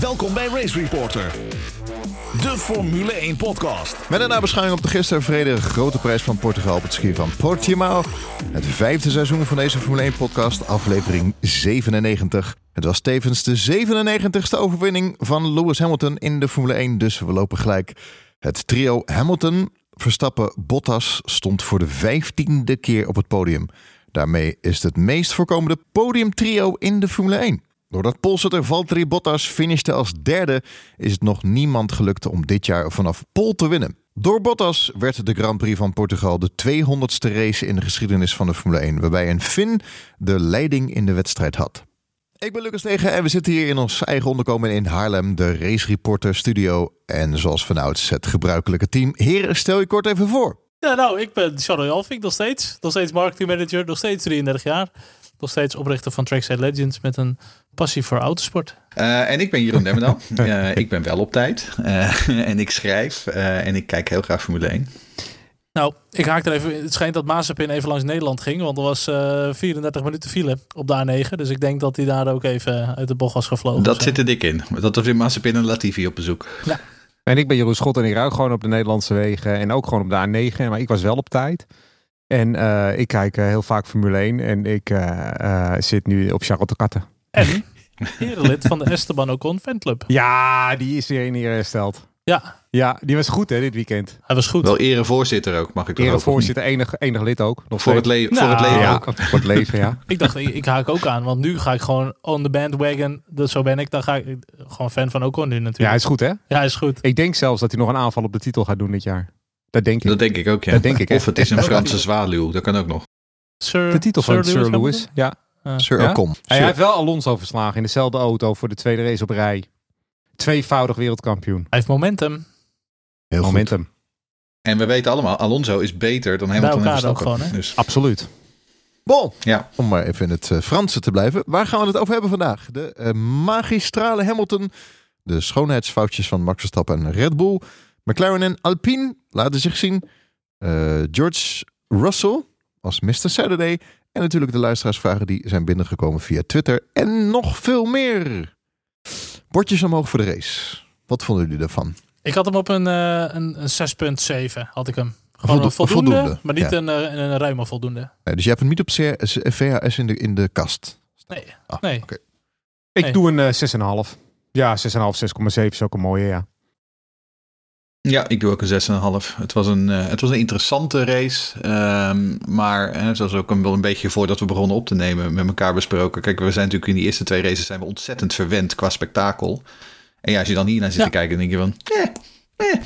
Welkom bij Race Reporter, de Formule 1 podcast. Met een nabeschouwing op de gisteren verreden grote prijs van Portugal op het ski van Portimao. Het vijfde seizoen van deze Formule 1 podcast, aflevering 97. Het was tevens de 97ste overwinning van Lewis Hamilton in de Formule 1, dus we lopen gelijk. Het trio Hamilton, Verstappen, Bottas stond voor de vijftiende keer op het podium. Daarmee is het het meest voorkomende podiumtrio in de Formule 1. Doordat Polsetter Valtteri Bottas finishte als derde, is het nog niemand gelukt om dit jaar vanaf Pol te winnen. Door Bottas werd de Grand Prix van Portugal de 200ste race in de geschiedenis van de Formule 1, waarbij een Fin de leiding in de wedstrijd had. Ik ben Lucas Tegen en we zitten hier in ons eigen onderkomen in Haarlem, de Race Reporter Studio. En zoals vanouds het gebruikelijke team. Heren, stel je kort even voor. Ja, nou, ik ben Shadow Alfink nog steeds. Nog steeds marketingmanager, nog steeds 33 jaar. Nog steeds oprichter van Trackside Legends met een passie voor autosport. Uh, en ik ben Jeroen Demmerdal. uh, ik ben wel op tijd. Uh, en ik schrijf en ik kijk heel graag Formule 1. Nou, ik haak er even. Het schijnt dat Mazepin even langs Nederland ging. Want er was 34 minuten file op de A9. Dus ik denk dat hij daar ook even uit de bocht was gevlogen. Dat zit er dik in. Dat was weer Mazepin en Latifi op bezoek. Ja. En ik ben Jeroen Schot en ik ruik gewoon op de Nederlandse wegen. En ook gewoon op de A9. Maar ik was wel op tijd. En uh, ik kijk uh, heel vaak Formule 1 en ik uh, zit nu op Charlotte Katten. En erelid van de Esteban Ocon fanclub. Ja, die is weer in hier hersteld. Ja. Ja, die was goed hè, dit weekend. Hij was goed. Wel erevoorzitter ook, mag ik toch Erevoorzitter, enig, enig lid ook. Nog voor, het le nou, voor het leven ja, ook. Voor het leven, ja. ik dacht, ik, ik, haak ook aan, want nu ga ik gewoon on the bandwagon. Dat, zo ben ik, dan ga ik gewoon fan van Ocon nu natuurlijk. Ja, hij is goed hè? Ja, hij is goed. Ik denk zelfs dat hij nog een aanval op de titel gaat doen dit jaar. Dat denk ik. Dat denk ik ook, ja. Dat denk ik, of het is een Franse zwaluw, dat kan ook nog. Sir, de titel van Sir, Sir Lewis, ja. Sir ja? Ocon. Hij heeft wel Alonso verslagen in dezelfde auto voor de tweede race op rij. Tweevoudig wereldkampioen. Hij heeft momentum. Heel momentum. Goed. En we weten allemaal, Alonso is beter dan Hamilton en Verstappen. Gewoon, hè? Dus. Absoluut. Bon, ja. om maar even in het uh, Franse te blijven. Waar gaan we het over hebben vandaag? De uh, magistrale Hamilton, de schoonheidsfoutjes van Max Verstappen en Red Bull, McLaren en Alpine laten zich zien. Uh, George Russell als Mr. Saturday. En natuurlijk de luisteraarsvragen die zijn binnengekomen via Twitter. En nog veel meer. Bordjes omhoog voor de race. Wat vonden jullie daarvan? Ik had hem op een, uh, een, een 6.7. Had ik hem. Gewoon een voldoende, voldoende, maar niet ja. een, een, een ruime voldoende. Nee, dus je hebt hem niet op VHS in de, in de kast? Nee. Ah, nee. Okay. Ik nee. doe een uh, 6,5. Ja, 6,5, 6,7 is ook een mooie, ja. Ja, ik doe ook een 6,5. Het was een, uh, het was een interessante race. Um, maar hè, zoals ook een, wel een beetje voordat we begonnen op te nemen met elkaar besproken. Kijk, we zijn natuurlijk in die eerste twee races zijn we ontzettend verwend qua spektakel. En ja, als je dan hier naar zit ja. te kijken, dan denk je van... Eh, eh.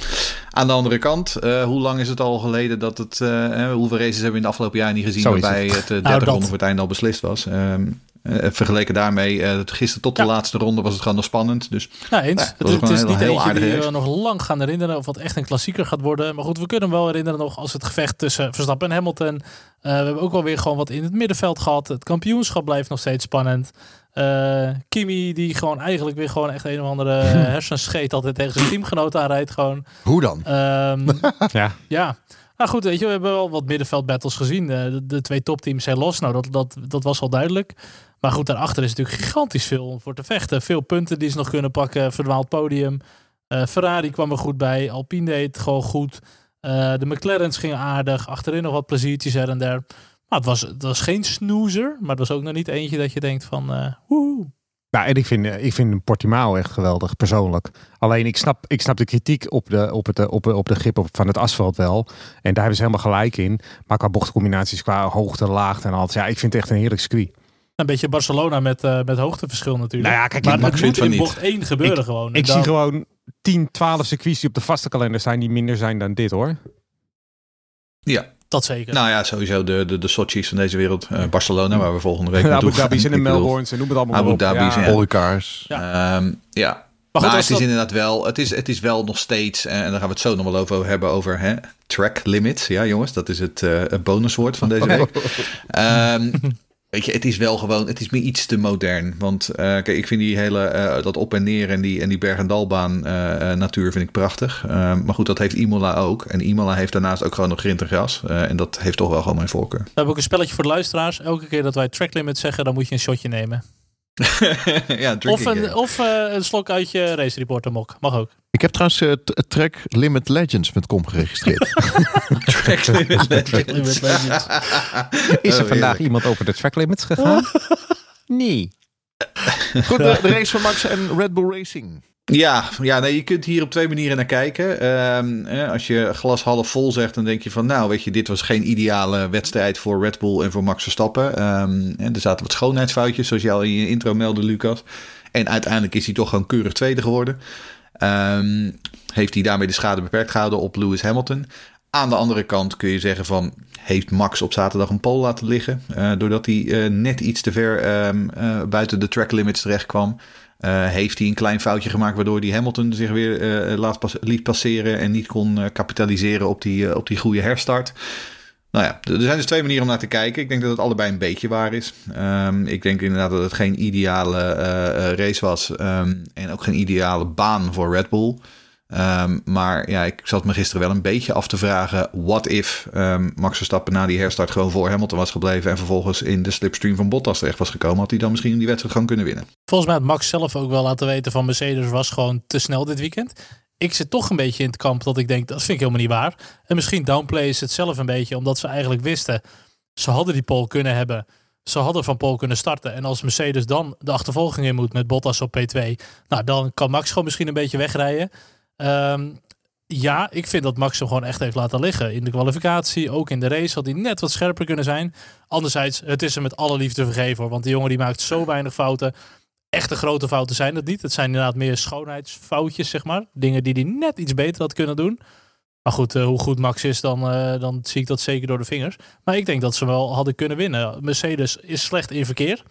Aan de andere kant, uh, hoe lang is het al geleden dat het... Uh, hoeveel races hebben we in de afgelopen jaar niet gezien... Waarbij het, het 30 nou, ronden voor het einde al beslist was. Um, Uh, vergeleken daarmee, uh, gisteren tot de ja. laatste ronde was het gewoon nog spannend. Dus, ja, eens. Ja, het, het is heel, niet heel eentje die we nog lang gaan herinneren of wat echt een klassieker gaat worden. Maar goed, we kunnen hem wel herinneren nog als het gevecht tussen Verstappen en Hamilton. Uh, we hebben ook wel weer gewoon wat in het middenveld gehad. Het kampioenschap blijft nog steeds spannend. Uh, Kimi die gewoon eigenlijk weer gewoon echt een of andere hersenscheet altijd tegen zijn teamgenoot aanrijdt. Gewoon. Hoe dan? Um, ja. ja. Nou goed, weet je, we hebben wel wat middenveld battles gezien. De, de twee topteams zijn los. Nou, dat, dat, dat was al duidelijk. Maar goed, daarachter is natuurlijk gigantisch veel om voor te vechten. Veel punten die ze nog kunnen pakken. Verdwaald podium. Uh, Ferrari kwam er goed bij. Alpine deed gewoon goed. Uh, de McLaren's gingen aardig. Achterin nog wat pleziertjes her en der. Maar het was, het was geen snoezer. Maar het was ook nog niet eentje dat je denkt van... Uh. Ja, en ik vind, ik vind Portimao echt geweldig, persoonlijk. Alleen ik snap, ik snap de kritiek op de, op, het, op, op de grip op, van het asfalt wel. En daar hebben ze helemaal gelijk in. Maar qua bochtcombinaties, qua hoogte, laagte en alles. Ja, ik vind het echt een heerlijk circuit. Een beetje Barcelona met, uh, met hoogteverschil natuurlijk. Nou ja, kijk, maar ik, het moet in bocht 1 gebeuren ik, gewoon. Ik dan... zie gewoon 10, 12 circuits die op de vaste kalender zijn die minder zijn dan dit hoor. Ja, dat zeker. Nou ja, sowieso de, de, de Sochi's van deze wereld. Uh, Barcelona, waar we volgende week naartoe Abu Dhabi's en de Melbourne's en noem het allemaal Abu Dhabi's ja. en Olkaars. Ja. Um, ja. Maar, goed, maar het is dat... inderdaad wel, het is, het is wel nog steeds, en daar gaan we het zo nog wel over hebben, over hè, track limits. Ja jongens, dat is het, uh, het bonuswoord van deze week. um, Weet je, het is wel gewoon, het is me iets te modern. Want uh, kijk, ik vind die hele, uh, dat op en neer en die, en die berg- en dalbaan uh, natuur vind ik prachtig. maar goed, dat heeft Imola ook. En Imola heeft daarnaast ook gewoon nog grind en gras. en dat heeft toch wel gewoon mijn voorkeur. We hebben ook een spelletje voor de luisteraars. Elke keer dat wij track limit zeggen, dan moet je een shotje nemen. ja, of een, of uh, een slok uit je Race Reporter mok. Mag ook. Ik heb trouwens uh, Track Limit Legends.com geregistreerd. track Limit Legends. Is er oh, vandaag iemand over de track limits gegaan? nee. Goed, de, de race van Max en Red Bull Racing. Ja, ja nee, je kunt hier op twee manieren naar kijken. Ehm, als je glas half vol zegt, dan denk je van... nou, weet je, dit was geen ideale wedstrijd voor Red Bull en voor Max Verstappen. Um, er zaten wat schoonheidsfoutjes, zoals jij al in je intro meldde, Lucas. En uiteindelijk is hij toch gewoon keurig tweede geworden. Ehm, heeft hij daarmee de schade beperkt gehouden op Lewis Hamilton. Aan de andere kant kun je zeggen van... heeft Max op zaterdag een pole laten liggen... Uh, doordat hij uh, net iets te ver uh, buiten de track limits terecht kwam... Uh, heeft hij een klein foutje gemaakt waardoor hij Hamilton zich weer uh, laat pas liet passeren en niet kon kapitaliseren op die, op die goede herstart. Nou ja, er zijn dus twee manieren om naar te kijken. Ik denk dat het allebei een beetje waar is. Um, ik denk inderdaad dat het geen ideale race was um, en ook geen ideale baan voor Red Bull. Um, maar ja, ik zat me gisteren wel een beetje af te vragen: what if um, Max Verstappen na die herstart gewoon voor Hamilton was gebleven en vervolgens in de slipstream van Bottas terecht was gekomen, had hij dan misschien die wedstrijd gewoon kunnen winnen? Volgens mij had Max zelf ook wel laten weten van Mercedes was gewoon te snel dit weekend. Ik zit toch een beetje in het kamp dat ik denk dat vind ik helemaal niet waar. En misschien downplay is het zelf een beetje omdat ze eigenlijk wisten ze hadden die pole kunnen hebben. Ze hadden van Pol kunnen starten. En als Mercedes dan de achtervolging in moet met Bottas op P2, nou dan kan Max gewoon misschien een beetje wegrijden. Um, ja, ik vind dat Max hem gewoon echt heeft laten liggen. In de kwalificatie, ook in de race, had hij net wat scherper kunnen zijn. Anderzijds, het is hem met alle liefde vergeven. Want die jongen die maakt zo weinig fouten. Echte grote fouten zijn het niet. Het zijn inderdaad meer schoonheidsfoutjes, zeg maar. Dingen die hij net iets beter had kunnen doen. Maar goed, uh, hoe goed Max is, dan, uh, dan zie ik dat zeker door de vingers. Maar ik denk dat ze wel hadden kunnen winnen. Mercedes is slecht in verkeer.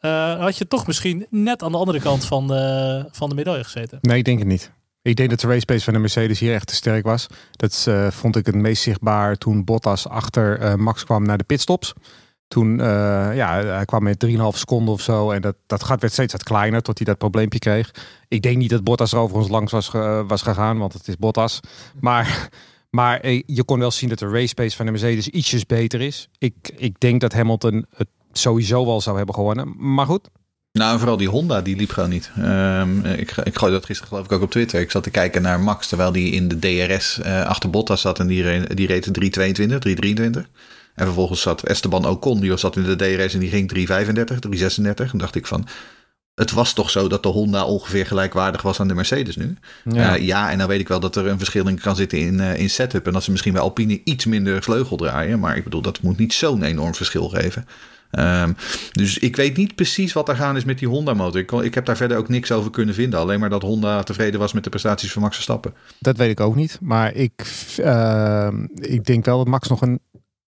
Uh, had je toch misschien net aan de andere kant van de, van de medaille gezeten? Nee, ik denk het niet. Ik denk dat de race pace van de Mercedes hier echt te sterk was. Dat uh, vond ik het meest zichtbaar toen Bottas achter uh, Max kwam naar de pitstops. Toen, uh, ja, hij kwam met 3,5 seconden of zo. En dat, dat gat werd steeds wat kleiner tot hij dat probleempje kreeg. Ik denk niet dat Bottas er overigens langs was, was gegaan, want het is Bottas. Maar, maar je kon wel zien dat de race pace van de Mercedes ietsjes beter is. Ik, ik denk dat Hamilton het sowieso wel zou hebben gewonnen. Maar goed, nou, vooral die Honda, die liep gewoon niet. Um, ik, ik gooi dat gisteren geloof ik ook op Twitter. Ik zat te kijken naar Max, terwijl die in de DRS uh, eh, achter Bottas zat. En die, die reed 322, 323. En vervolgens zat Esteban Ocon, die zat in de DRS en die ging 335, 336. En dacht ik van, het was toch zo dat de Honda ongeveer gelijkwaardig was aan de Mercedes nu. Ja, uh, ja en dan weet ik wel dat er een verschil in kan zitten in, uh, in setup. En dat ze misschien bij Alpine iets minder vleugel draaien. Maar ik bedoel, dat moet niet zo'n enorm verschil geven. Um, dus ik weet niet precies wat er gaan is met die Honda-motor. Ik, ik, heb daar verder ook niks over kunnen vinden. Alleen maar dat Honda tevreden was met de prestaties van Max Verstappen. Dat weet ik ook niet. Maar ik, uh, ik denk wel dat Max nog een,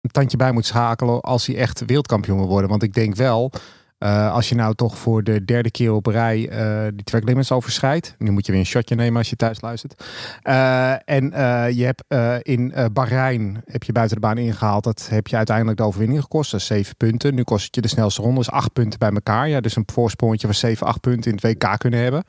een tandje bij moet schakelen als hij echt wereldkampioen wil worden. Want ik denk wel uh, als je nou toch voor de derde keer op rij uh, die track limits overschrijdt. Nu moet je weer een shotje nemen als je thuis luistert. Uh, en je hebt in Bahrein heb je buiten de baan ingehaald. Dat heb je uiteindelijk de overwinning gekost. Dat is zeven punten. Nu kost het je de snelste ronde. Dus acht punten bij elkaar. Ja, dus een voorsprongetje van zeven, acht punten in het WK kunnen hebben.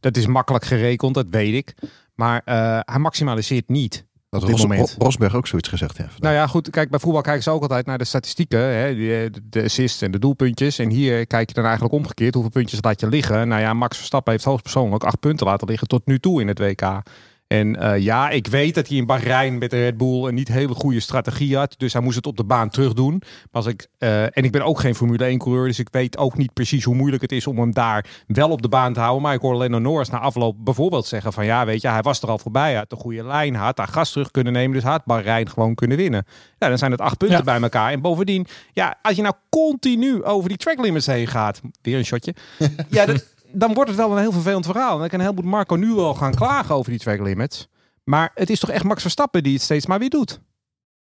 Dat is makkelijk gerekend, dat weet ik. Maar hij maximaliseert niet. Dat op dit moment. Rosberg ook zoiets gezegd heeft. Nou ja, goed. Kijk, bij voetbal kijken ze ook altijd naar de statistieken. Hè, de, de assists en de doelpuntjes. En hier kijk je dan eigenlijk omgekeerd. Hoeveel puntjes laat je liggen? Nou ja, Max Verstappen heeft hoogstpersoonlijk acht punten laten liggen tot nu toe in het WK. En uh, ja, ik weet dat hij in Bahrein met de Red Bull een niet hele goede strategie had. Dus hij moest het op de baan terug doen. Maar als ik, uh, en ik ben ook geen Formule 1 coureur. Dus ik weet ook niet precies hoe moeilijk het is om hem daar wel op de baan te houden. Maar ik hoor Lennon Norris na afloop bijvoorbeeld zeggen van ja, weet je, hij was er al voorbij. Hij had de goede lijn, hij had daar gas terug kunnen nemen. Dus hij had Bahrein gewoon kunnen winnen. Ja, dan zijn het acht punten ja. bij elkaar. En bovendien, ja, als je nou continu over die track limits heen gaat. Weer een shotje. ja, dat, dan wordt het wel een heel vervelend verhaal. En dan kan heleboel Marco nu wel gaan klagen over die track limits. Maar het is toch echt Max Verstappen die het steeds maar weer doet.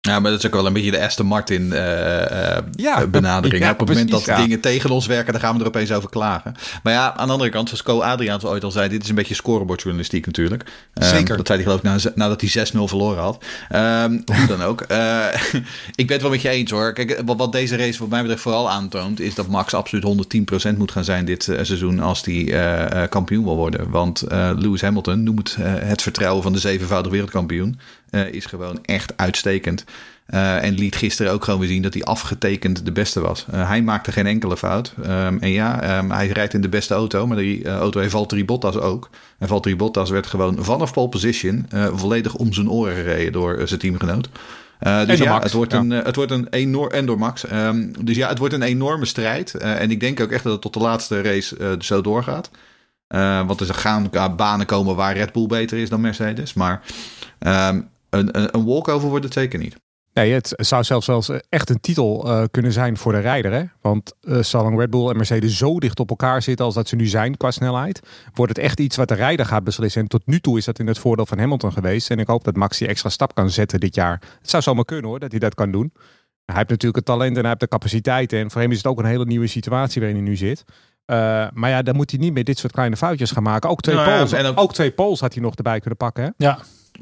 Ja, maar dat is ook wel een beetje de Aston Martin uh, ja, benadering. Ja, Op het moment dat dingen tegen ons werken, dan gaan we er opeens over klagen. Maar ja, aan de andere kant, zoals Co Adriaans ooit al zei, dit is een beetje scorebordjournalistiek natuurlijk. Um, Zeker. Dat zei hij geloof ik nadat hij 6-0 verloren had. Um, hoe dan ook. Uh, ik ben het wel met je eens hoor. Kijk, wat, wat, deze race wat mij betreft vooral aantoont, is dat Max absoluut 110% moet gaan zijn dit seizoen als hij kampioen wil worden. Want Lewis Hamilton noemt het vertrouwen van de zevenvoudig wereldkampioen is gewoon echt uitstekend. Uh, en liet gisteren ook gewoon weer zien dat hij afgetekend de beste was. Uh, hij maakte geen enkele fout. Um, en ja, um, hij rijdt in de beste auto, maar die auto heeft Valtteri Bottas ook. En Valtteri Bottas werd gewoon vanaf pole position volledig om zijn oren gereden door zijn teamgenoot. dus ja, Max, het wordt, ja. Een, het wordt een enorm. En door Max. Um, dus ja, het wordt een enorme strijd. en ik denk ook echt dat het tot de laatste race zo doorgaat. want er gaan banen komen waar Red Bull beter is dan Mercedes. Maar een, een, een walkover wordt het zeker niet. Nee, het zou zelfs wel eens echt een titel uh, kunnen zijn voor de rijder. Hè? Want uh, zolang Red Bull en Mercedes zo dicht op elkaar zitten als dat ze nu zijn qua snelheid, wordt het echt iets wat de rijder gaat beslissen. En tot nu toe is dat in het voordeel van Hamilton geweest. En ik hoop dat Max die extra stap kan zetten dit jaar. Het zou zomaar kunnen hoor, dat hij dat kan doen. Hij heeft natuurlijk het talent en hij heeft de capaciteiten. En voor hem is het ook een hele nieuwe situatie waarin hij nu zit. Uh, maar ja, dan moet hij niet meer dit soort kleine foutjes gaan maken. Ook twee, nou, poles, en ook... ook twee poles had hij nog erbij kunnen pakken. Hè? Ja,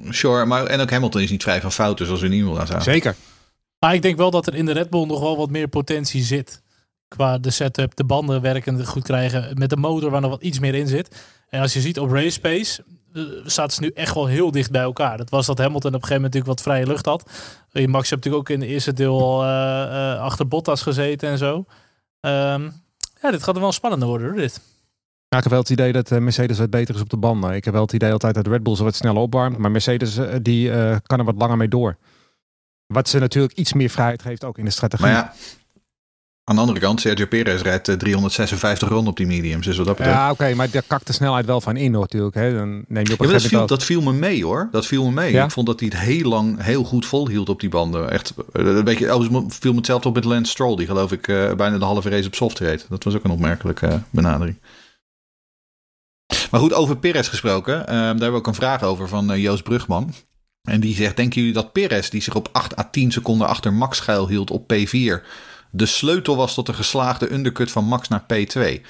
Sure, maar en ook Hamilton is niet vrij van fouten zoals we nu willen zagen. Zeker. Maar ik denk wel dat er in de Red Bull nog wel wat meer potentie zit. Qua de setup, de banden werken goed krijgen. Met de motor waar nog wat iets meer in zit. En als je ziet op race pace, uh, staat ze nu echt wel heel dicht bij elkaar. Dat was dat Hamilton op een gegeven moment natuurlijk wat vrije lucht had. Max hebt natuurlijk ook in de eerste deel uh, achter Bottas gezeten en zo. Um, ja, dit gaat er wel spannender worden dit. Ja, ik heb wel het idee dat Mercedes wat beter is op de banden. Ik heb wel het idee altijd dat Red Bull zo wat sneller opwarmt. Maar Mercedes die, kan er wat langer mee door. Wat ze natuurlijk iets meer vrijheid geeft ook in de strategie. Maar ja, aan de andere kant, Sergio Perez rijdt 356 ronden op die mediums. Dus wat dat betreft... Ja, oké, maar daar kakt de snelheid wel van in natuurlijk. Hè. Dan neem je op een ja, dat, viel, dat viel me mee hoor. Dat viel me mee. Ja? Ik vond dat hij het heel lang heel goed volhield op die banden. Echt een beetje, oh, viel me hetzelfde op met Lance Stroll. Die geloof ik uh, bijna de halve race op soft reed. Dat was ook een opmerkelijke benadering. Maar goed, over Perez gesproken. Uh, daar hebben we ook een vraag over van uh, Joost Brugman. En die zegt: Denken jullie dat Perez, die zich op 8 à 10 seconden achter Max schuil hield op P4, de sleutel was tot de geslaagde undercut van Max naar P2?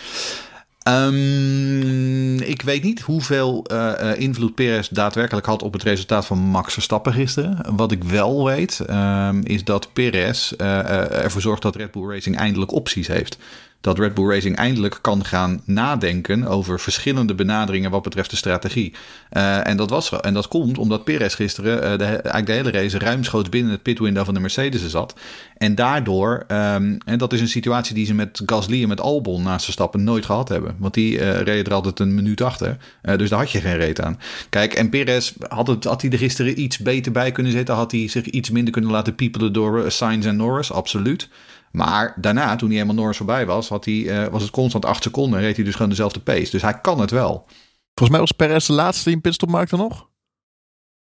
Um, ik weet niet hoeveel uh, invloed Perez daadwerkelijk had op het resultaat van Max Verstappen gisteren. Wat ik wel weet, um, is dat Perez ervoor zorgt dat Red Bull Racing eindelijk opties heeft dat Red Bull Racing eindelijk kan gaan nadenken over verschillende benaderingen wat betreft de strategie. Uh, en, dat was, en dat komt omdat Perez gisteren de, eigenlijk de hele race ruimschoots binnen het pitwindow van de Mercedes zat. En daardoor, um, en dat is een situatie die ze met Gasly en met Albon naast stappen nooit gehad hebben. Want die uh, reden er altijd een minuut achter. dus daar had je geen reet aan. Kijk, en Perez had, het, had hij er gisteren iets beter bij kunnen zitten. Had hij zich iets minder kunnen laten piepelen door Sainz en Norris, absoluut. Maar daarna, toen hij helemaal Norris voorbij was, had hij, uh, was het constant 8 seconden en reed hij dus gewoon dezelfde pace. Dus hij kan het wel. Volgens mij was Perez de laatste die een pitstop maakte nog.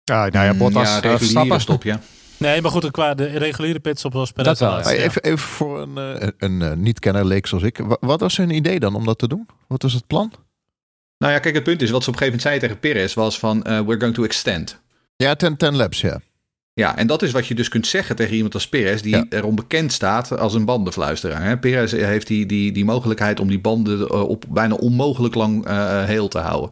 Ja, nou ja, Bottas ja, reguliere stop, ja. Nee, maar goed, qua de reguliere pitstop was Perez dat wel. Even, even voor een, een, een, een niet-kenner leek zoals ik. Wat was hun idee dan om dat te doen? Wat was het plan? Nou ja, kijk, het punt is, wat ze op een gegeven moment zei tegen Perez was van, uh, we're going to extend. Ja, 10 laps, ja. Ja, en dat is wat je dus kunt zeggen tegen iemand als Perez, die ja. erom bekend staat als een bandenfluisteraar. Hè? Perez heeft die, die, die mogelijkheid om die banden eh, op bijna onmogelijk lang uh, heel te houden.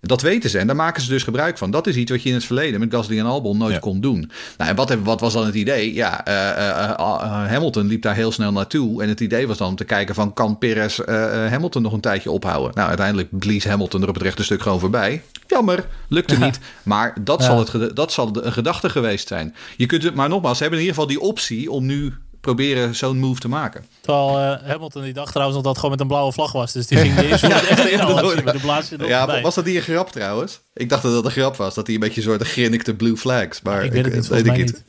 Dat weten ze en daar maken ze dus gebruik van. Dat is iets wat je in het verleden met Gasly en Albon nooit kon doen. Nou, en wat, wat was dan het idee? Ja, uh, uh, Hamilton liep daar heel snel naartoe. En het idee was dan om te kijken van... kan Perez Hamilton nog een tijdje ophouden? Nou, uiteindelijk blies Hamilton er op het rechte stuk gewoon voorbij. Jammer, lukte niet. Maar dat, ja. zal het, dat zal een gedachte geweest zijn. Je kunt het, maar nogmaals, ze hebben in ieder geval die optie om nu proberen zo'n move te maken. Terwijl uh, Hamilton die dacht trouwens dat het gewoon met een blauwe vlag was. Dus die ging niet eens ja, echt in met de blaasje Ja, was dat die een grap trouwens? Ik dacht dat dat een grap was. Dat hij een beetje een soort grinnikte blue flags. Maar ik, weet het niet, weet ik niet.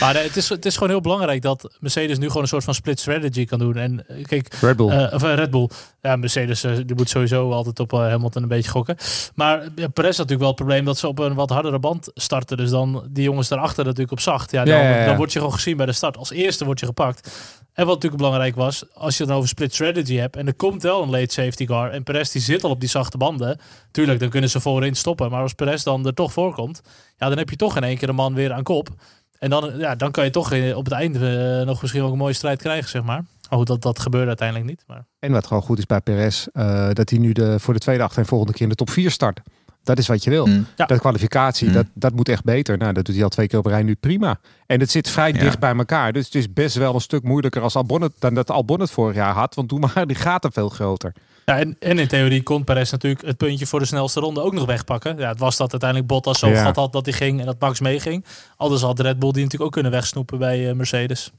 maar het, is, het is gewoon heel belangrijk dat Mercedes nu gewoon een soort van split strategy kan doen. En kijk, Red Bull. Uh, of Red Bull. Ja, Mercedes uh, die moet sowieso altijd op uh, Hamilton een beetje gokken. Maar ja, Perez had natuurlijk wel het probleem dat ze op een wat hardere band starten. Dus dan die jongens daarachter natuurlijk op zacht. Ja, dan, ja, ja, dan word je gewoon gezien bij de start. Als eerste word je gepakt. En wat natuurlijk belangrijk was, als je dan over split strategy hebt en er komt wel een late safety car en Perez die zit al op die zachte banden, tuurlijk, dan kunnen ze voorin stoppen. Maar als Perez dan er toch voorkomt, ja, dan heb je toch in één keer een man weer aan kop. En dan, ja, dan kan je toch op het einde uh, nog misschien ook een mooie strijd krijgen, zeg maar. Maar goed, dat, dat gebeurde uiteindelijk niet. Maar... En wat gewoon goed is bij Perez, uh, dat hij nu de, voor de tweede achter en volgende keer in de top 4 start. Dat is wat je wil. Mm. Ja. Dat kwalificatie, mm. dat, dat moet echt beter. Nou, dat doet hij al twee keer op rij nu prima. En het zit vrij ja. dicht bij elkaar. Dus het is best wel een stuk moeilijker als Albon het, dan dat Albon het vorig jaar had. Want toen waren die gaten veel groter. Ja, en, en in theorie kon Perez natuurlijk het puntje voor de snelste ronde ook nog wegpakken. Ja, het was dat uiteindelijk Bottas zo ja. had dat hij ging en dat Max meeging. Anders had Red Bull die natuurlijk ook kunnen wegsnoepen bij uh, Mercedes.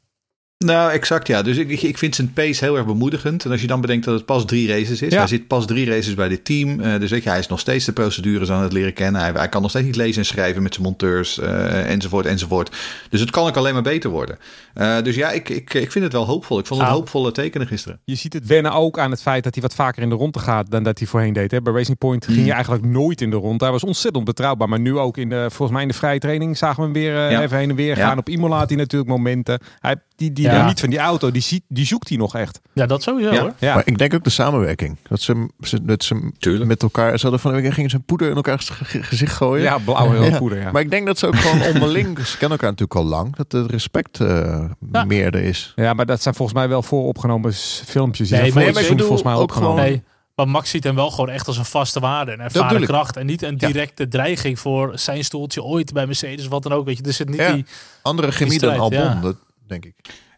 Nou, exact ja. Dus ik, ik vind zijn pace heel erg bemoedigend. En als je dan bedenkt dat het pas drie races is. Hij zit pas drie races bij dit team. Uh, dus weet je, hij is nog steeds de procedures aan het leren kennen. Hij, hij kan nog steeds niet lezen en schrijven met zijn monteurs. Uh, enzovoort, enzovoort. Dus het kan ook alleen maar beter worden. Uh, dus ja, ik, ik, ik vind het wel hoopvol. Ik vond het nou, hoopvolle tekenen gisteren. Je ziet het wennen ook aan het feit dat hij wat vaker in de ronde gaat dan dat hij voorheen deed. Hè? Bij Racing Point ging mm. hij eigenlijk nooit in de ronde. Hij was ontzettend betrouwbaar. Maar nu ook in de, volgens mij in de vrije training zagen we hem weer ja. even heen en weer gaan. Op Imola had hij natuurlijk momenten. Hij, die, die, ja. niet van die auto die, ziet, die zoekt hij nog echt. Ja, dat sowieso ja. hoor. Ja. Maar ik denk ook de samenwerking. Dat ze, dat ze Tuurlijk. met elkaar... Ze hadden van de week gingen ze poeder in elkaars gezicht gooien. Ja, blauwe ja. poeder, ja. Maar ik denk dat ze ook gewoon onderling... ze kennen elkaar natuurlijk al lang. Dat het respect uh, meer er is. Ja, maar dat zijn volgens mij wel vooropgenomen filmpjes. Die nee, maar ik volgens mij ook gewoon... Nee. Maar Max ziet hem wel gewoon echt als een vaste waarde en ervaren kracht. En niet een directe dreiging voor zijn stoeltje ooit bij Mercedes, wat dan ook. Weet je, er zit niet die... Andere chemie dan Albon, dat denk ik.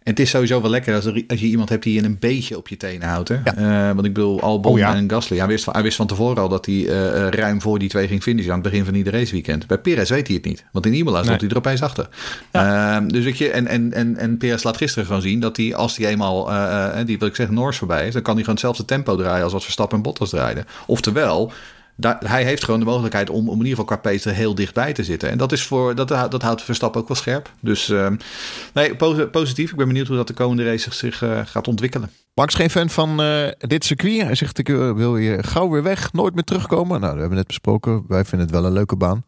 En het is sowieso wel lekker als, er, als je iemand hebt die je een beetje op je tenen houdt. Hè? Ja. Uh, want ik bedoel, Albon oh, ja. en Gasly. Hij wist, van, hij wist van tevoren al dat hij uh, ruim voor die twee ging finishen aan het begin van iedere raceweekend. Bij Perez weet hij het niet. Want in Imola stond hij er opeens achter. Ja. Uh, dus ik je, en, en, en, en Perez laat gisteren gewoon zien dat hij, als hij eenmaal, die wil ik zeggen, Noors voorbij is, dan kan hij gewoon hetzelfde tempo draaien als wat Verstappen en Bottas draaiden. Oftewel, daar, hij heeft gewoon de mogelijkheid om, om in ieder geval qua pace heel dichtbij te zitten. En dat, is voor, dat, dat houdt Verstappen ook wel scherp. Dus uh, nee, positief. Ik ben benieuwd hoe dat de komende race zich uh, gaat ontwikkelen. Max geen fan van uh, dit circuit. Hij zegt, ik wil hier gauw weer weg, nooit meer terugkomen. Nou, we hebben net besproken. Wij vinden het wel een leuke baan.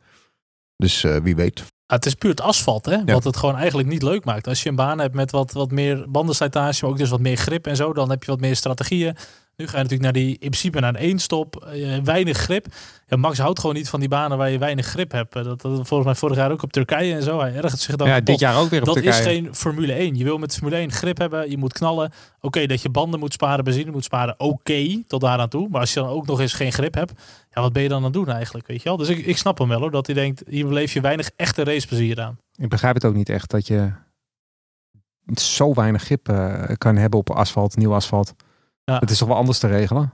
Dus wie weet. het is puur het asfalt, hè? Wat het gewoon eigenlijk niet leuk maakt. Als je een baan hebt met wat, wat meer bandenslijtage, maar ook dus wat meer grip en zo, dan heb je wat meer strategieën. Nu ga je natuurlijk naar die, in principe naar een één-stop, uh, weinig grip. Ja, Max houdt gewoon niet van die banen waar je weinig grip hebt. Dat, dat volgens mij vorig jaar ook op Turkije en zo. Hij ergert zich dan Ja, dit jaar ook weer op dat Turkije. Dat is geen Formule 1. Je wil met Formule 1 grip hebben, je moet knallen. Oké, dat je banden moet sparen, benzine moet sparen, oké, tot daar aan toe. Maar als je dan ook nog eens geen grip hebt, ja, wat ben je dan aan het doen eigenlijk, weet je wel? Dus ik, ik snap hem wel hoor, dat hij denkt, hier beleef je weinig echte raceplezier aan. Ik begrijp het ook niet echt, dat je zo weinig grip uh, kan hebben op asfalt, nieuw asfalt. Ja. Het is toch wel anders te regelen?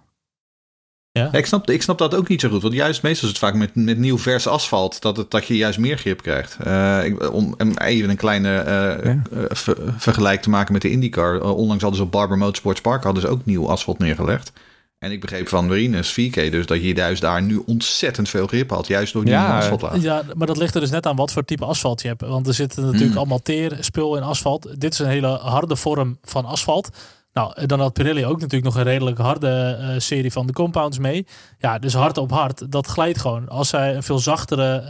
Ja. ik, snap, ik snap dat ook niet zo goed. Want juist meestal is het vaak met, met nieuw vers asfalt dat, het, dat je juist meer grip krijgt. Uh, ik, om even een kleine uh, ja. ver, vergelijk te maken met de IndyCar. onlangs hadden ze op Barber Motorsports Park hadden ze ook nieuw asfalt neergelegd. En ik begreep van Marines 4K dus dat je juist daar nu ontzettend veel grip had. Juist door die ja, asfalt. Ja, maar dat ligt er dus net aan wat voor type asfalt je hebt. Want er zitten natuurlijk mm. allemaal teer, spul in asfalt. Dit is een hele harde vorm van asfalt. Nou, dan had Pirelli ook natuurlijk nog een redelijk harde uh, serie van de compounds mee. Ja, dus hard op hard, dat glijdt gewoon. Als zij een veel zachtere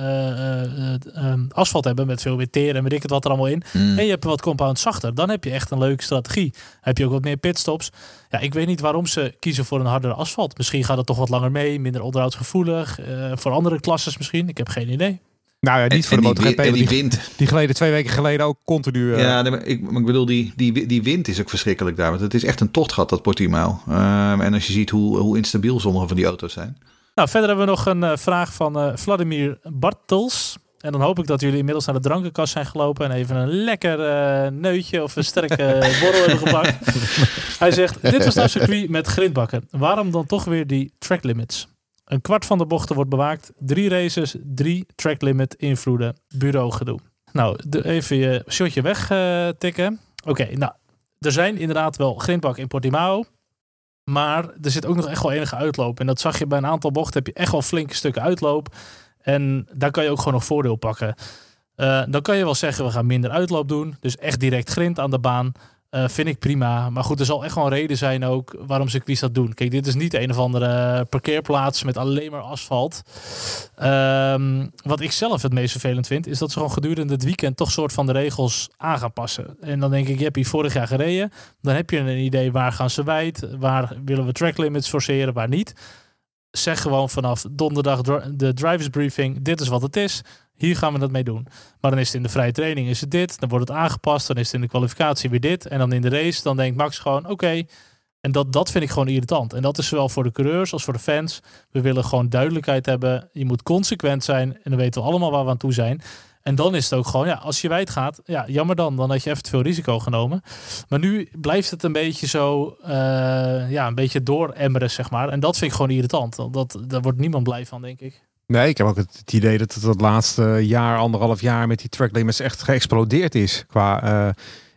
uh, uh, asfalt hebben met veel meer teer en weet ik het wat er allemaal in. Mm. En je hebt wat compounds zachter, dan heb je echt een leuke strategie. Heb je ook wat meer pitstops. Ja, ik weet niet waarom ze kiezen voor een hardere asfalt. Misschien gaat het toch wat langer mee, minder onderhoudsgevoelig. voor andere klasses misschien, ik heb geen idee. Nou ja, niet voor de MotoGP. En die wind. Die, geleden twee weken geleden ook continu. Uh... Ja, maar ik, maar ik bedoel, die, die, die wind is ook verschrikkelijk daar. Want het is echt een tochtgat, dat Portimao. Um, en als je ziet hoe, hoe instabiel sommige van die auto's zijn. Nou, verder hebben we nog een uh, vraag van uh, Vladimir Bartels. En dan hoop ik dat jullie inmiddels naar de drankenkast zijn gelopen en even een lekker uh, neutje of een sterke borrel hebben gepakt. Hij zegt, dit was nou circuit met grindbakken. Waarom dan toch weer die track limits? Een kwart van de bochten wordt bewaakt. Drie races, drie track limit invloeden. Bureau gedoe. Nou, even je shotje weg uh, tikken. Oké, nou, er zijn inderdaad wel grindbak in Portimao. Maar er zit ook nog echt wel enige uitloop. En dat zag je bij een aantal bochten. Heb je echt wel flinke stukken uitloop. En daar kan je ook gewoon nog voordeel pakken. Uh, dan kan je wel zeggen, we gaan minder uitloop doen. Dus echt direct grind aan de baan. Uh, vind ik prima. Maar goed, er zal echt een reden zijn ook waarom circuits dat doen. Kijk, dit is niet een of andere parkeerplaats met alleen maar asfalt. Um, wat ik zelf het meest vervelend vind, is dat ze gewoon gedurende het weekend toch soort van de regels aan gaan passen. En dan denk ik, je hebt vorig jaar gereden. Dan heb je een idee waar gaan ze wijd, waar willen we track limits forceren, waar niet. Zeg gewoon vanaf donderdag de drivers briefing, dit is wat het is. Hier gaan we dat mee doen. Maar dan is het in de vrije training is het dit. Dan wordt het aangepast. Dan is het in de kwalificatie weer dit. En dan in de race, dan denkt Max gewoon oké. En dat, dat vind ik gewoon irritant. En dat is zowel voor de coureurs als voor de fans. We willen gewoon duidelijkheid hebben. Je moet consequent zijn. En dan weten we allemaal waar we aan toe zijn. En dan is het ook gewoon, ja, als je wijd gaat, ja, jammer dan. Dan had je even te veel risico genomen. Maar nu blijft het een beetje zo, uh, ja, een beetje dooremmeren, zeg maar. En dat vind ik gewoon irritant. Dat, daar wordt niemand blij van, denk ik. Nee, ik heb ook het, idee dat het het laatste jaar, anderhalf jaar met die track limits echt geëxplodeerd is. Qua uh,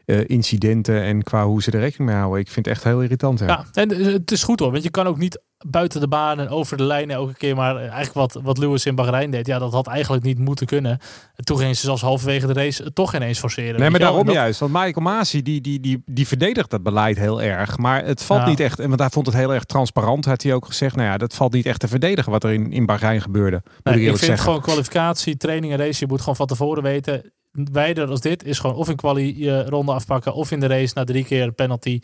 uh, incidenten en qua hoe ze er rekening mee houden. Ik vind het echt heel irritant. Ja. ja, en het is goed hoor, want je kan ook niet buiten de baan en over de lijnen elke keer. Maar eigenlijk wat, wat Lewis in Bahrein deed, ja, dat had eigenlijk niet moeten kunnen. En toen gingen ze zelfs halverwege de race toch ineens forceren. Nee, maar daarom juist. Want Michael Masi, die, die, die, die verdedigt dat beleid heel erg. Maar het valt niet echt, want hij vond het heel erg transparant, had hij ook gezegd. Nou ja, dat valt niet echt te verdedigen wat er in, in Bahrein gebeurde. Nee, ik, ik vind zeggen. gewoon kwalificatie, training en race. Je moet gewoon van tevoren weten. Wijder als dit is gewoon of in quali je ronde afpakken of in de race na drie keer penalty.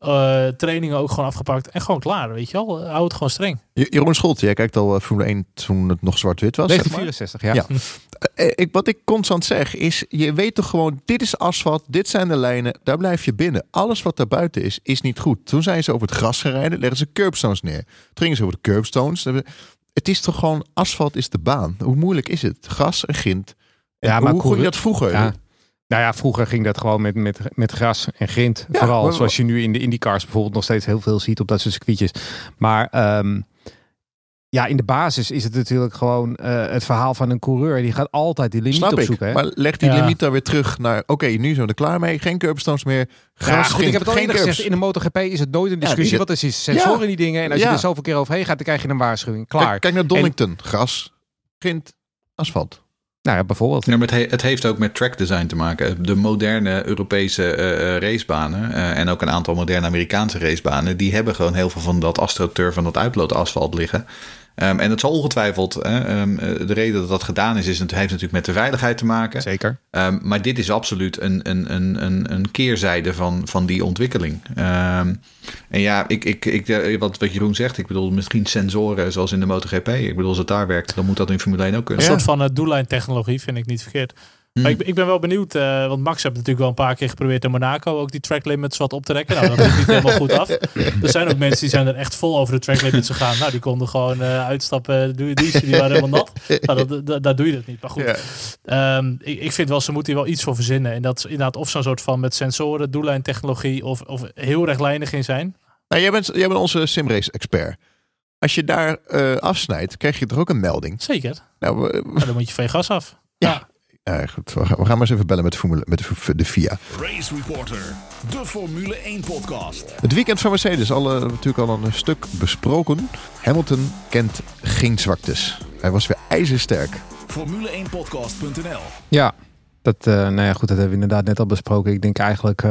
Uh, trainingen ook gewoon afgepakt en gewoon klaar, weet je wel. Hou het gewoon streng. Jeroen Scholt, jij kijkt al uh, Formule 1 toen het nog zwart-wit was. 1964, zeg maar. ja. ja. ik, wat ik constant zeg is, je weet toch gewoon, dit is asfalt, dit zijn de lijnen, daar blijf je binnen. Alles wat daar buiten is, is niet goed. Toen zijn ze over het gras gereden, leggen ze curbstones neer. Toen gingen ze over de curbstones. Het is toch gewoon, asfalt is de baan. Hoe moeilijk is het? Gras en grind. Ja, maar hoe ging dat vroeger? Ja. Nou ja, vroeger ging dat gewoon met, met, met gras en grind. Vooral zoals je nu in de IndyCars bijvoorbeeld nog steeds heel veel ziet op dat soort circuitjes. Maar um, ja, in de basis is het natuurlijk gewoon uh, het verhaal van een coureur. Die gaat altijd die limiet opzoeken. Hè? Maar leg die ja. limiet dan weer terug naar... Oké, nu zijn we er klaar mee. Geen curbstones meer. Gras, ja, goed, ik heb het al geen eerder gezegd. In de MotoGP is het nooit een discussie. Ja, wat is die sensoren in die dingen? En als je er zoveel keer overheen gaat, dan krijg je een waarschuwing. Klaar. Kijk, kijk naar Donington. En, gras, grind, asfalt. Nou ja, bijvoorbeeld. Het, het, heeft ook met track design te maken. De moderne Europese uh, racebanen uh, en ook een aantal moderne Amerikaanse racebanen, die hebben gewoon heel veel van dat astroturf van dat uitloodasfalt liggen. Um, en dat zal ongetwijfeld, hè, um, de reden dat dat gedaan is, is het heeft natuurlijk met de veiligheid te maken. Zeker. Um, maar dit is absoluut een, een, een, een, keerzijde van, van die ontwikkeling. en ja, ik, ik, ik, wat, wat Jeroen zegt, ik bedoel misschien sensoren zoals in de MotoGP. Ik bedoel, als het daar werkt, dan moet dat in Formule 1 ook kunnen. Een soort van uh, doellijntechnologie vind ik niet verkeerd. Maar ik, ik, ben wel benieuwd, uh, want Max heeft natuurlijk wel een paar keer geprobeerd in Monaco ook die track limits wat op te rekken. Nou, dat is niet helemaal goed af. Er zijn ook mensen die zijn er echt vol over de track limits gegaan. Nou, die konden gewoon uh, uitstappen, die, die, die waren helemaal nat. Nou, dat, dat, daar doe je dat niet. Maar goed, ja. um, ik, ik vind wel, ze moeten hier wel iets voor verzinnen. En dat is inderdaad of zo'n soort van met sensoren, doellijntechnologie of, of heel rechtlijnig in zijn. Nou, jij, bent, jij bent onze simrace expert. Als je daar uh, afsnijdt, krijg je toch ook een melding? Zeker. Nou, uh, dan moet je van je gas af. ja. Ja. Uh, goed, we gaan, we gaan maar eens even bellen met de, formule, met de, de FIA. Race Reporter, de Formule 1 podcast. Het weekend van Mercedes, al, uh, natuurlijk al een stuk besproken. Hamilton kent geen zwaktes. Hij was weer ijzersterk. Formule1podcast.nl Ja, dat, uh, nou ja, goed, dat hebben we inderdaad net al besproken. Ik denk eigenlijk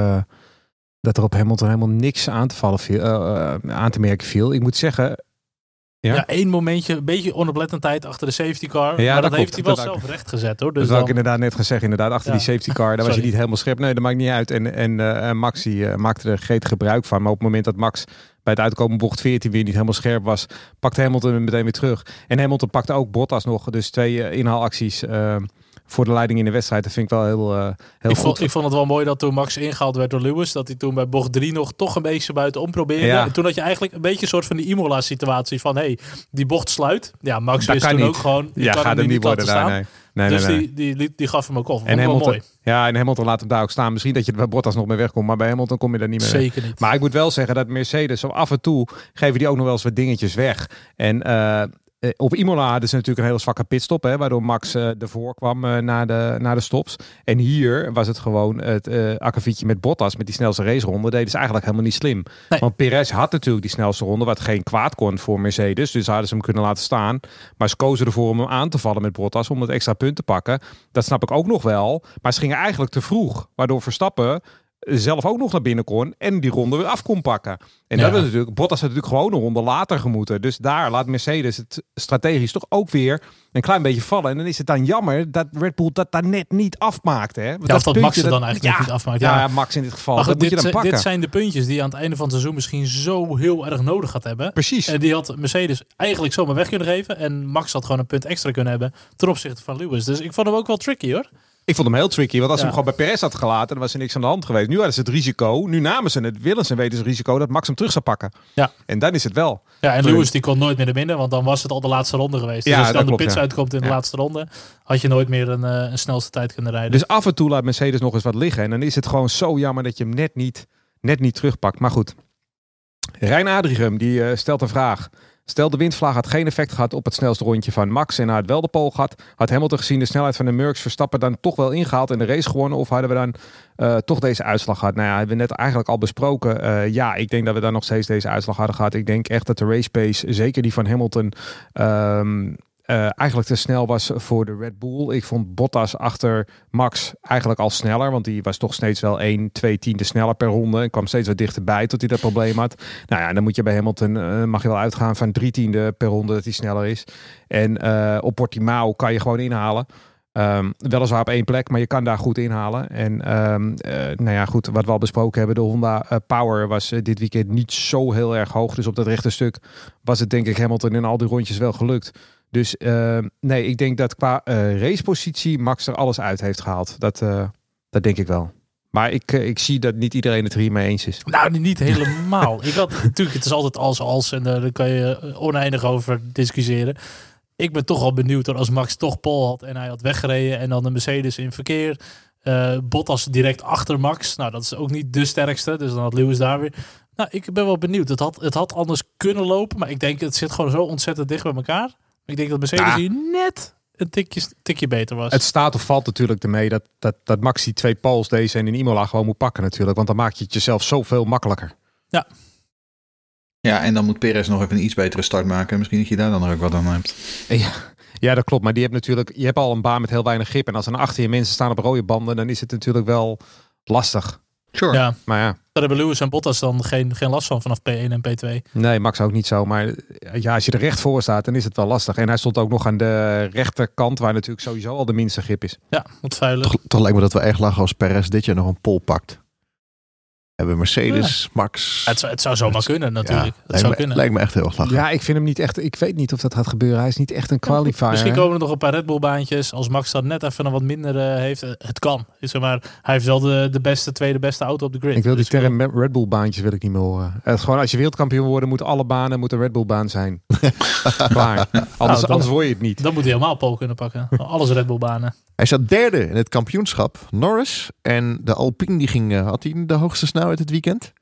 dat er op Hamilton helemaal niks aan te, vallen viel, aan te merken viel. Ik moet zeggen, ja? ja, één momentje, een beetje onoplettendheid achter de safety car. Ja, maar dat, dat heeft hij wel zelf recht gezet hoor. Dus dat had ik inderdaad net gezegd. Inderdaad, achter die safety car, daar was je niet helemaal scherp. Nee, dat maakt niet uit. En, en uh, Max die, uh, maakte er gretig gebruik van. Maar op het moment dat Max bij het uitkomen bocht 14 weer niet helemaal scherp was, pakte Hamilton hem meteen weer terug. En Hamilton pakte ook Bottas nog. Dus twee uh, inhaalacties voor de leiding in de wedstrijd. Dat vind ik wel heel, uh, heel ik goed. Vond, ik vond het wel mooi dat toen Max ingehaald werd door Lewis, dat hij toen bij bocht 3 nog toch een beetje buitenom probeerde. Ja. En toen had je eigenlijk een beetje een soort van die Imola situatie van, hey, die bocht sluit. Ja, Max dat wist toen niet. ook gewoon, ja, kan gaat hem niet worden daar, nee. Nee, dus nee, nee. Die, die, die, gaf hem ook op. En Hamilton, mooi. Ja, en Hamilton laat hem daar ook staan. Misschien dat je bij Bottas nog mee wegkomt, maar bij Hamilton kom je daar niet meer Zeker niet. Maar ik moet wel zeggen dat Mercedes, zo af en toe geven die ook nog wel eens wat dingetjes weg. En uh, op Imola hadden ze natuurlijk een hele zwakke pitstop, hè, waardoor Max uh, ervoor kwam uh, naar, de, naar de stops. En hier was het gewoon het uh, akkefietje met Bottas, met die snelste raceronde, deden ze eigenlijk helemaal niet slim. Nee. Want Perez had natuurlijk die snelste ronde, wat geen kwaad kon voor Mercedes, dus hadden ze hem kunnen laten staan. Maar ze kozen ervoor om hem aan te vallen met Bottas, om het extra punt te pakken. Dat snap ik ook nog wel, maar ze gingen eigenlijk te vroeg, waardoor Verstappen zelf ook nog naar binnen kon en die ronde weer af kon pakken. En ja. dat is natuurlijk, Bottas had natuurlijk gewoon een ronde later gemoeten. Dus daar laat Mercedes het strategisch toch ook weer een klein beetje vallen. En dan is het dan jammer dat Red Bull dat daar net niet afmaakte. Hè? Want ja, dat, dat Max er dan eigenlijk ja, niet afmaakt. Ja. ja, Max in dit geval. goed, dat dit, moet je dan pakken. dit zijn de puntjes die je aan het einde van het seizoen misschien zo heel erg nodig gaat hebben. Precies. En die had Mercedes eigenlijk zomaar weg kunnen geven. En Max had gewoon een punt extra kunnen hebben ten opzichte van Lewis. Dus ik vond hem ook wel tricky hoor. Ik vond hem heel tricky, want als ze hem gewoon bij Perez had gelaten, dan was er niks aan de hand geweest. Nu hadden ze het risico, nu namen ze het, willen ze weten ze het risico dat Max hem terug zou pakken. Ja. En dan is het wel. Ja, en Lewis die kon nooit meer naar binnen, want dan was het al de laatste ronde geweest. Dus ja, als je dan klopt, de pits ja. uitkomt in de laatste ronde, had je nooit meer een, eh, een snelste tijd kunnen rijden. Dus af en toe laat Mercedes nog eens wat liggen. En dan is het gewoon zo jammer dat je hem net niet, net niet terugpakt. Maar goed. Rijn Adrichem die eh, stelt een vraag. Stel de windvlaag had geen effect gehad op het snelste rondje van Max en hij had wel de pole gehad. Had Hamilton gezien de snelheid van de Mercs Verstappen dan toch wel ingehaald en de race gewonnen? Of hadden we dan eh, toch deze uitslag gehad? Nou ja, hebben we net eigenlijk al besproken. Eh, ja, ik denk dat we dan nog steeds deze uitslag hadden gehad. Ik denk echt dat de race pace, zeker die van Hamilton, ehm, eh, eigenlijk te snel was voor de Red Bull. Ik vond Bottas achter Max eigenlijk al sneller. Want die was toch steeds wel 1, 2 tiende sneller per ronde. En kwam steeds wat dichterbij tot hij dat probleem had. Nou ja, dan moet je bij Hamilton, eh, mag je wel uitgaan van drie tiende per ronde dat hij sneller is. En eh, op Portimao kan je gewoon inhalen. Ehm, weliswaar op één plek, maar je kan daar goed inhalen. En ehm, eh, nou ja, goed, wat we al besproken hebben, de Honda Power was dit weekend niet zo heel erg hoog. Dus op dat rechte stuk was het denk ik Hamilton in al die rondjes wel gelukt. Dus eh, nee, ik denk dat qua eh, racepositie Max er alles uit heeft gehaald. Dat, eh, dat denk ik wel. Maar ik, eh, ik zie dat niet iedereen het er hiermee eens is. Nou, niet helemaal. ik had natuurlijk, het is altijd als als en daar kan je oneindig over discussiëren. Ik ben toch al benieuwd hoor, als Max toch Pol had en hij had weggereden en dan de Mercedes in verkeer. Bottas direct achter Max. Nou, dat is ook niet de sterkste, dus dan had Lewis daar weer. Nou, ik ben wel benieuwd. Het had, het had anders kunnen lopen, maar ik denk het zit gewoon zo ontzettend dicht bij elkaar. Ik denk dat Mercedes Ja. hier net een tikje, tikje beter was. Het staat of valt natuurlijk ermee dat, dat, dat Max die twee poles deze en in Imola gewoon moet pakken natuurlijk. Want dan maak je het jezelf zoveel makkelijker. Ja, en dan moet Perez nog even een iets betere start maken. Misschien dat je daar dan ook wat aan hebt. Ja, ja, dat klopt. Maar die hebt natuurlijk, je hebt al een baan met heel weinig grip. En als er dan achter je mensen staan op rode banden, dan is het natuurlijk wel lastig. Sure. ja, Maar ja, daar hebben Lewis en Bottas dan geen, geen last van vanaf P1 en P2. nee, Max ook niet zo. Maar ja, als je er recht voor staat, dan is het wel lastig. En hij stond ook nog aan de rechterkant, waar natuurlijk sowieso al de minste grip is. Ja, wat vuilig. Toch, toch lijkt me dat we echt lachen als Perez dit jaar nog een pol pakt. Hebben Mercedes, Max. Het zou, het zou zomaar kunnen natuurlijk. het lijkt, zou me, kunnen. lijkt me echt heel erg lachen. Ja, ik vind hem niet echt. Ik weet niet of dat gaat gebeuren. Hij is niet echt een qualifier. Misschien komen er nog een paar Red Bull baantjes. Als Max dan net even een wat minder eh, heeft. eh, Het kan. Is er maar, hij heeft wel de, de beste, tweede beste auto op de grid. Ik wil die Dus term Red Bull baantjes wil ik niet meer horen. Het is gewoon als je wereldkampioen wordt, moeten alle banen moeten Red Bull baan zijn. Klaar. Anders, dan- anders word je het niet. Dan moet hij helemaal pol kunnen pakken. Alles Red Bull banen. Hij staat derde in het kampioenschap. Norris en de Alpine die ging, eh, had hij de hoogste snelheid het weekend.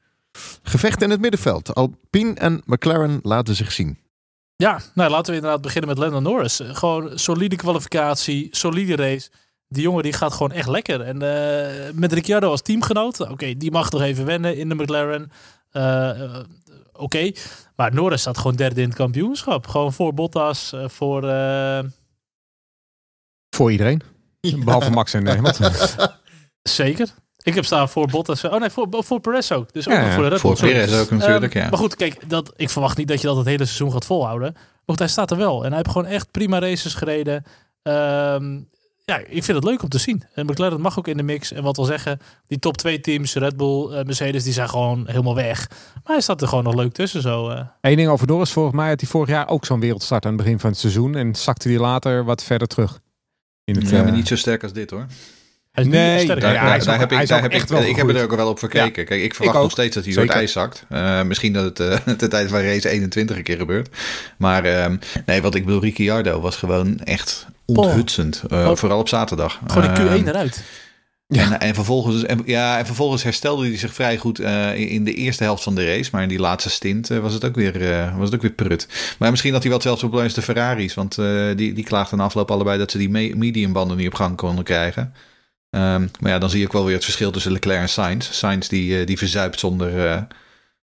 Gevecht in het middenveld. Alpine en McLaren laten zich zien. Ja, nou laten we inderdaad beginnen met Lando Norris. Eh, Gewoon solide kwalificatie, solide race. Die jongen die gaat gewoon echt lekker. En eh, met Ricciardo als teamgenoot. Oké, die mag nog even wennen in de McLaren. Eh, Oké, maar Norris staat gewoon derde in het kampioenschap. Gewoon voor Bottas, voor... eh, Voor iedereen. Behalve Max en Hamilton. Zeker. Ik heb staan voor Bottas. Oh nee, voor, voor Perez ook. Dus ook Ja, voor de Red Voor Bull. sorry. Perez ook natuurlijk, Ehm, ja. Maar goed, kijk, dat, ik verwacht niet dat je dat het hele seizoen gaat volhouden. Maar goed, hij staat er wel. En hij heeft gewoon echt prima races gereden. Ehm, ja, ik vind het leuk om te zien. En McLaren mag ook in de mix. En wat wil zeggen, die top twee teams, Red Bull, eh, Mercedes, die zijn gewoon helemaal weg. Maar hij staat er gewoon nog leuk tussen zo. eh. Eén ding over Norris. Volgens mij had hij vorig jaar ook zo'n wereldstart aan het begin van het seizoen. En zakte hij later wat verder terug. In het, Ja, maar eh, niet zo sterk als dit hoor. Hij is Nee, sterk. daar- Daar, heb ik, daar heb echt ik, wel ik heb er ook wel op gekeken. Kijk, ik verwacht nog steeds dat hij door het ijs zakt. Eh, misschien dat het eh de tijd van race 21 een keer gebeurt. Maar ehm, nee, wat ik bedoel, Ricciardo was gewoon echt onthutsend. Eh, Oh. Vooral op zaterdag. Gewoon Ehm, Q1 eruit. En, en, vervolgens, en, ja, en vervolgens herstelde hij zich vrij goed in- de eerste helft van de race. Maar in die laatste stint was, het ook weer, was het ook weer prut. Maar misschien had hij wel hetzelfde probleem als de Ferraris. Want die, die klaagden na afloop allebei dat ze die me- mediumbanden niet op gang konden krijgen. Ehm, maar ja, dan zie je ook wel weer het verschil tussen Leclerc en Sainz. Sainz die, eh, die verzuipt zonder, eh,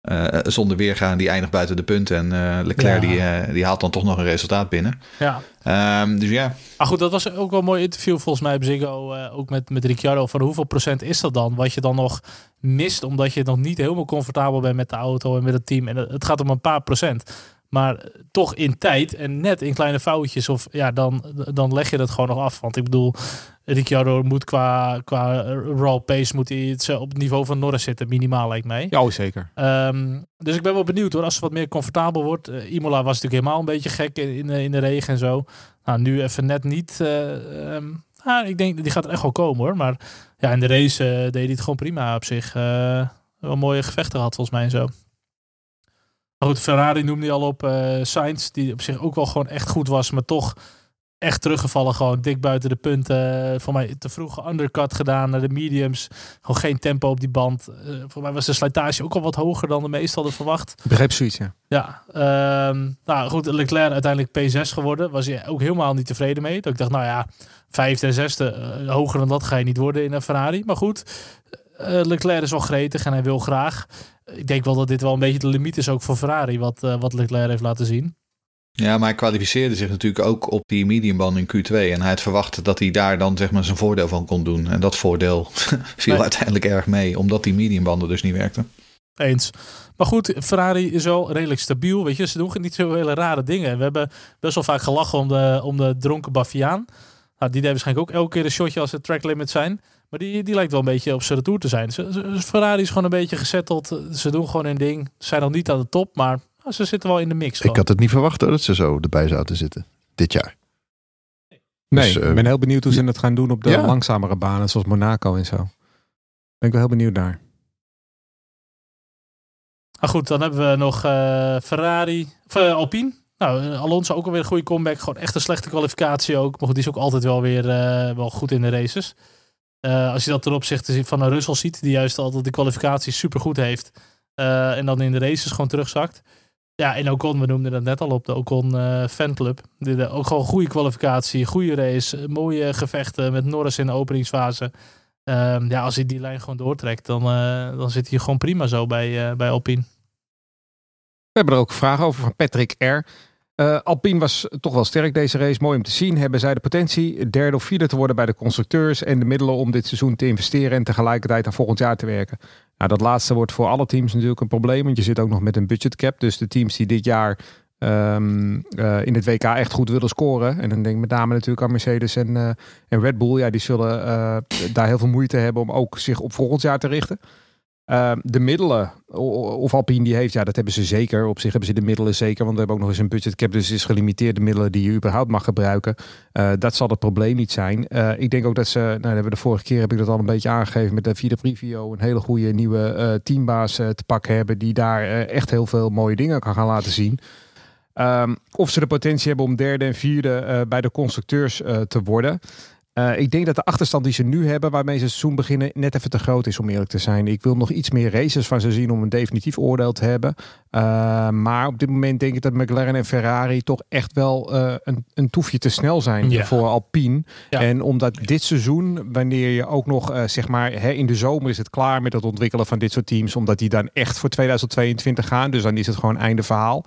eh, zonder weergaan. Die eindigt buiten de punten. En Leclerc Ja. die, die haalt dan toch nog een resultaat binnen. Ja. Ehm, dus ja, Maar goed, dat was ook wel een mooi interview volgens mij op Ziggo. ook met, met Ricciardo. Van hoeveel procent is dat dan? Wat je dan nog mist omdat je nog niet helemaal comfortabel bent met de auto en met het team. En het gaat om een paar procent. Maar toch in tijd en net in kleine foutjes. Of ja, dan, dan leg je dat gewoon nog af. Want ik bedoel, Ricciardo moet qua, qua raw pace moet hij het op het niveau van Norris zitten. Minimaal lijkt mij. Ja, oh, zeker. Ehm, dus ik ben wel benieuwd hoor, als het wat meer comfortabel wordt. Eh, Imola was natuurlijk helemaal een beetje gek in, in, de, in de regen en zo. Nou, nu even net niet. eh, ehm, Ah, ik denk, die gaat er echt wel komen hoor. Maar ja, in de race deed hij het gewoon prima op zich. wel mooie gevechten gehad volgens mij en zo. Goed, Ferrari noemde hij al op. Sainz, die op zich ook wel gewoon echt goed was. Maar toch echt teruggevallen. Gewoon dik buiten de punten. Voor mij te vroeg undercut gedaan naar de mediums. Gewoon geen tempo op die band. Uh, voor mij was de slijtage ook al wat hoger dan de meesten hadden verwacht. Begreep zoiets, ja. Ja, uh, nou goed, Leclerc uiteindelijk P6 geworden. Was hij ook helemaal niet tevreden mee. Dat ik dacht, nou ja, vijfde en zesde, uh, hoger dan dat ga je niet worden in een Ferrari. Maar goed, uh, Leclerc is wel gretig en hij wil graag. Ik denk wel dat dit wel een beetje de limiet is ook voor Ferrari, wat, wat Leclerc heeft laten zien. Ja, maar hij kwalificeerde zich natuurlijk ook op die mediumband in Q2. En hij had verwacht dat hij daar dan zeg maar zijn voordeel van kon doen. En dat voordeel viel uiteindelijk erg mee, omdat die mediumbanden dus niet werkten. Eens. Maar goed, Ferrari is wel redelijk stabiel. Weet je, ze doen niet zo hele rare dingen. We hebben best wel vaak gelachen om de, om de dronken Baviaan. Nou, die deed waarschijnlijk ook elke keer een shotje als het track limit zijn. Maar die, die lijkt wel een beetje op zijn retour te zijn. Ferrari is gewoon een beetje gezetteld. Ze doen gewoon een ding. Ze zijn nog niet aan de top, maar Oh, ze zitten wel in de mix. Ik had het niet verwacht hoor, dat ze zo erbij zouden zitten. Dit jaar. Nee, dus, ik ben heel benieuwd hoe ze het gaan doen op de langzamere banen, zoals Monaco en zo. Ben ik wel heel benieuwd naar. Ah, goed, dan hebben we nog uh, Ferrari, of, uh, Alpine. Nou, eh, Alonso ook alweer een goede comeback. Gewoon echt een slechte kwalificatie ook. Maar goed, die is ook altijd wel weer wel goed in de races. Als je dat ten opzichte van een Russell ziet, die juist altijd de kwalificatie super goed heeft. en dan in de races gewoon terugzakt. Ja, en Ocon, we noemden dat net al op de Ocon uh, fanclub. Die, ook gewoon goede kwalificatie, goede race, eh, mooie gevechten met Norris in de openingsfase. Uh, ja, als hij die lijn gewoon doortrekt, dan, dan zit hij gewoon prima zo bij, bij Alpine. We hebben er ook vragen over van Patrick R. Alpine was toch wel sterk deze race. Mooi om te zien. Hebben zij de potentie derde of vierde te worden bij de constructeurs en de middelen om dit seizoen te investeren en tegelijkertijd aan volgend jaar te werken? Nou, dat laatste wordt voor alle teams natuurlijk een probleem, want je zit ook nog met een budgetcap. Dus de teams die dit jaar um, uh, in het WK echt goed willen scoren. En dan denk ik met name natuurlijk aan Mercedes en, uh, en Red Bull. Ja, die zullen daar heel veel moeite hebben om ook zich op volgend jaar te richten. Ehm, de middelen, of Alpine die heeft, ja, dat hebben ze zeker. Op zich hebben ze de middelen zeker, want we hebben ook nog eens een budgetcap. Dus is gelimiteerd de middelen die je überhaupt mag gebruiken. Uh, dat zal het probleem niet zijn. Uh, ik denk ook dat ze, nou, hebben de vorige keer heb ik dat al een beetje aangegeven met de Vida Privio, een hele goede nieuwe uh, teambaas te pakken hebben, die daar echt heel veel mooie dingen kan gaan laten zien. Um, of ze de potentie hebben om derde en vierde bij de constructeurs te worden. Uh, ik denk dat de achterstand die ze nu hebben, waarmee ze het seizoen beginnen, net even te groot is om eerlijk te zijn. Ik wil nog iets meer races van ze zien om een definitief oordeel te hebben. Uh, maar op dit moment denk ik dat McLaren en Ferrari toch echt wel uh, een, een toefje te snel zijn ja. voor Alpine. Ja. En omdat dit seizoen, wanneer je ook nog zeg maar hè, in de zomer is het klaar met het ontwikkelen van dit soort teams, omdat die dan echt voor 2022 gaan. Dus dan is het gewoon einde verhaal.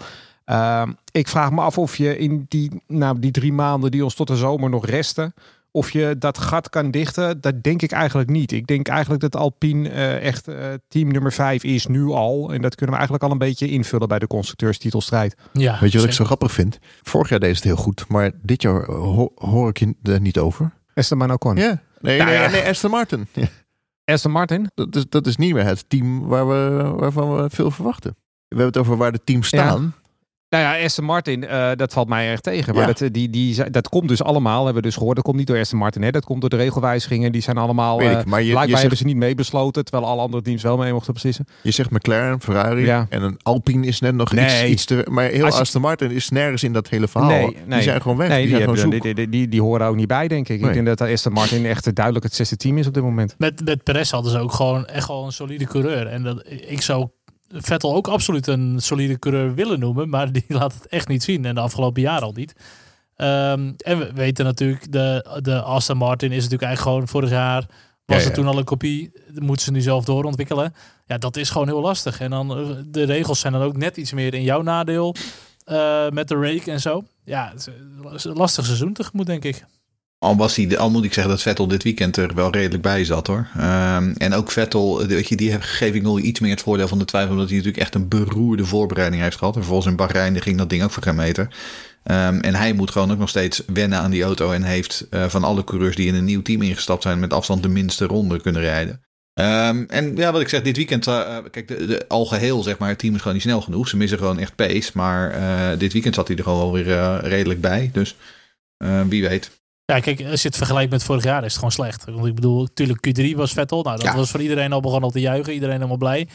ik vraag me af of je in die, nou, die drie maanden die ons tot de zomer nog resten of je dat gat kan dichten, dat denk ik eigenlijk niet. Ik denk eigenlijk dat Alpine uh, echt uh, team nummer 5 is nu al. En dat kunnen we eigenlijk al een beetje invullen bij de constructeurstitelstrijd. Ja, Weet je wat ik zo grappig vind? Vorig jaar deed het heel goed, maar dit jaar ho hoor ik je er niet over. Esteban Ocon. Ja, nee, nou, nee, ja. nee, Aston Martin. Ja. Aston Martin? Dat is, dat is niet meer het team waar we, waarvan we veel verwachten. We hebben het over waar de teams staan. Ja. Nou ja, Aston Martin, uh, dat valt mij erg tegen. Maar dat, die, die, dat komt dus allemaal, hebben we dus gehoord. Dat komt niet door Aston Martin, hè. dat komt door de regelwijzigingen. Die zijn allemaal, uh, maar je, blijkbaar je zegt, hebben ze niet meebesloten. Terwijl alle andere teams wel mee mochten beslissen. Je zegt McLaren, Ferrari ja. en een Alpine is net nog nee. iets, iets te... Maar heel je, Aston Martin is nergens in dat hele verhaal. Nee, nee. Die zijn gewoon weg. Nee, die, die, zijn die, die, die, die, horen ook niet bij, denk ik. Nee. Ik denk dat Aston Martin echt duidelijk het zesde team is op dit moment. Met, met Perez hadden ze ook gewoon echt wel een solide coureur. En dat, ik zou Vettel ook absoluut een solide coureur willen noemen, maar die laat het echt niet zien. En de afgelopen jaren al niet. Um, en we weten natuurlijk, de, de Aston Martin is natuurlijk eigenlijk gewoon vorig jaar was ja, er toen al een kopie, moeten ze nu zelf doorontwikkelen. Ja, dat is gewoon heel lastig. En dan eh, de regels zijn dan ook net iets meer in jouw nadeel uh, met de rake en zo. Ja, het is een lastig seizoen tegemoet, denk ik. Al, was hij, al moet ik zeggen dat Vettel dit weekend er wel redelijk bij zat hoor. Um, en ook Vettel, weet je, die geef ik nog iets meer het voordeel van de twijfel. Omdat hij natuurlijk echt een beroerde voorbereiding heeft gehad. En vervolgens in Bahrein ging dat ding ook voor geen meter. Um, en hij moet gewoon ook nog steeds wennen aan die auto. En heeft uh, van alle coureurs die in een nieuw team ingestapt zijn, met afstand de minste ronde kunnen rijden. Um, en ja, wat ik zeg, dit weekend, uh, kijk, de, de, al geheel zeg maar, het team is gewoon niet snel genoeg. Ze missen gewoon echt pace. Maar dit weekend zat hij er gewoon weer redelijk bij. Dus wie weet. Ja, kijk, als je het vergelijkt met vorig jaar is het gewoon slecht. Want ik bedoel, natuurlijk Q3 was Vettel. Nou, dat was voor iedereen al begonnen te juichen. Iedereen helemaal blij.